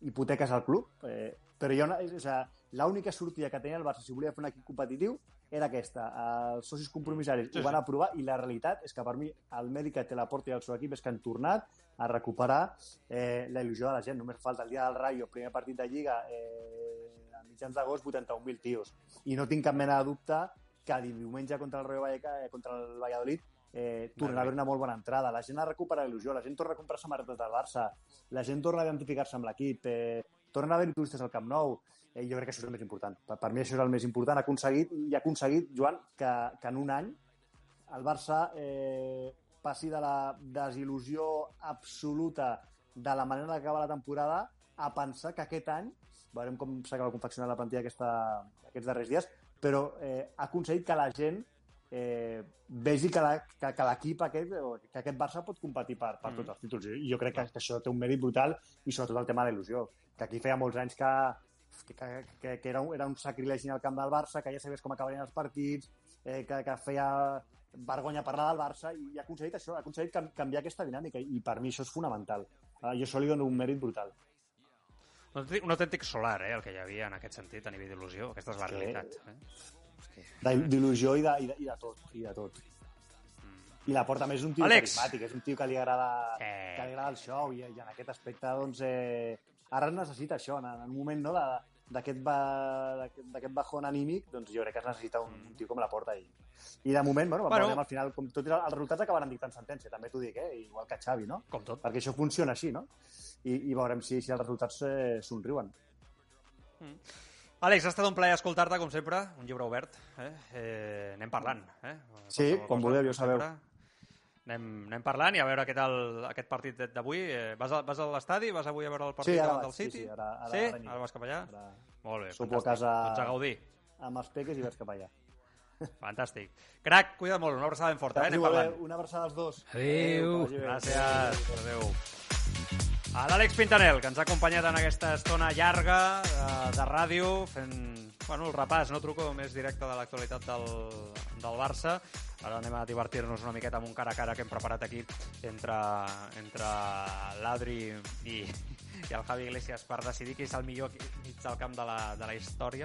hipoteques el club, eh, però és, a- l'única sortida que tenia el Barça si volia fer un equip competitiu era aquesta. Els socis compromissaris Sí, ho van aprovar i la realitat és que per mi el mèdic que té la porta i el seu equip és que han tornat a recuperar eh, la il·lusió de la gent. Només falta el dia del Rayo, primer partit de Lliga, eh, mitjans d'agost, 81.000 tios. I no tinc cap mena de dubte que diumenge contra el Rayo Vallecano, eh, contra el Valladolid eh, tornarà a haver una molt bona entrada. La gent ha recuperat il·lusió, la gent torna a comprar samarretes del Barça, la gent torna a identificar-se amb l'equip, eh, torna a haver turistes al Camp Nou. Eh, jo crec que això és el més important. Per, per mi això és el més important. Ha aconseguit, i ha aconseguit, Joan, que, que en un any el Barça eh, passi de la desil·lusió absoluta de la manera d'acabar la temporada a pensar que aquest any, veurem com s'acaba confeccionant la plantilla aquesta, aquests darrers dies, però eh, ha aconseguit que la gent eh, vegi que l'equip aquest, o que aquest Barça pot competir per, per Mm. tots els títols. I jo crec que, que això té un mèrit brutal i sobretot el tema de l'il·lusió. Que aquí feia molts anys que, que, que, que era, un, era un sacrilegi al camp del Barça, que ja sabies com acabarien els partits, eh, que, que feia vergonya parlar del Barça i ha aconseguit això, ha aconseguit canviar aquesta dinàmica i per mi això és fonamental. Uh, jo això li dono un mèrit brutal. Un autèntic- solar, eh, el que hi havia en aquest sentit, a nivell d'il·lusió. Aquesta és la realitat. Eh? D'il·lusió i, de, i, de, i de tot. I de tot. I la porta més és un tio Àlex. carismàtic, és un tio que li agrada, Sí. que li agrada el show i, i en aquest aspecte doncs, eh, ara es necessita això, en, en un moment no, d'aquest ba, d'aquest- d'aquest bajón anímic, doncs jo crec que es necessita un, un tio com la porta i, i de moment, bueno, Bueno. al final, com tots els resultats acabaran dictant sentència, també t'ho dic, eh? igual que Xavi, no? Com tot. Perquè això funciona així, no? I, i veurem si, si els resultats eh, somriuen. Àlex, ha estat un plaer escoltar-te, com sempre, un llibre obert. Eh? Eh, anem parlant. Eh? Sí, Qualsevol quan vulgueu, ja com sabeu. Anem, anem parlant i a veure què tal aquest partit d'avui. Eh, vas, a, vas a l'estadi? Vas avui a veure el partit Sí, ara del vaig, sí, City? sí, ara- ara- sí? ara. Ara vas cap allà? Ara Molt bé, Sopo a casa- Doncs a gaudir. amb els peques i vaig cap allà. Fantàstic. Crac, cuida molt, una abraçada ben forta, eh? Anem parlant. Una abraçada als dos. Adéu. Gràcies. Adéu. A l'Àlex Pintanel, que ens ha acompanyat en aquesta estona llarga de, de ràdio, fent bueno, el repàs, no truco més directe de l'actualitat del, del Barça. Ara anem a divertir-nos una miqueta amb un cara a cara que hem preparat aquí entre, entre l'Adri i, i el Javi Iglesias per decidir qui és el millor mig del camp de la, de la història.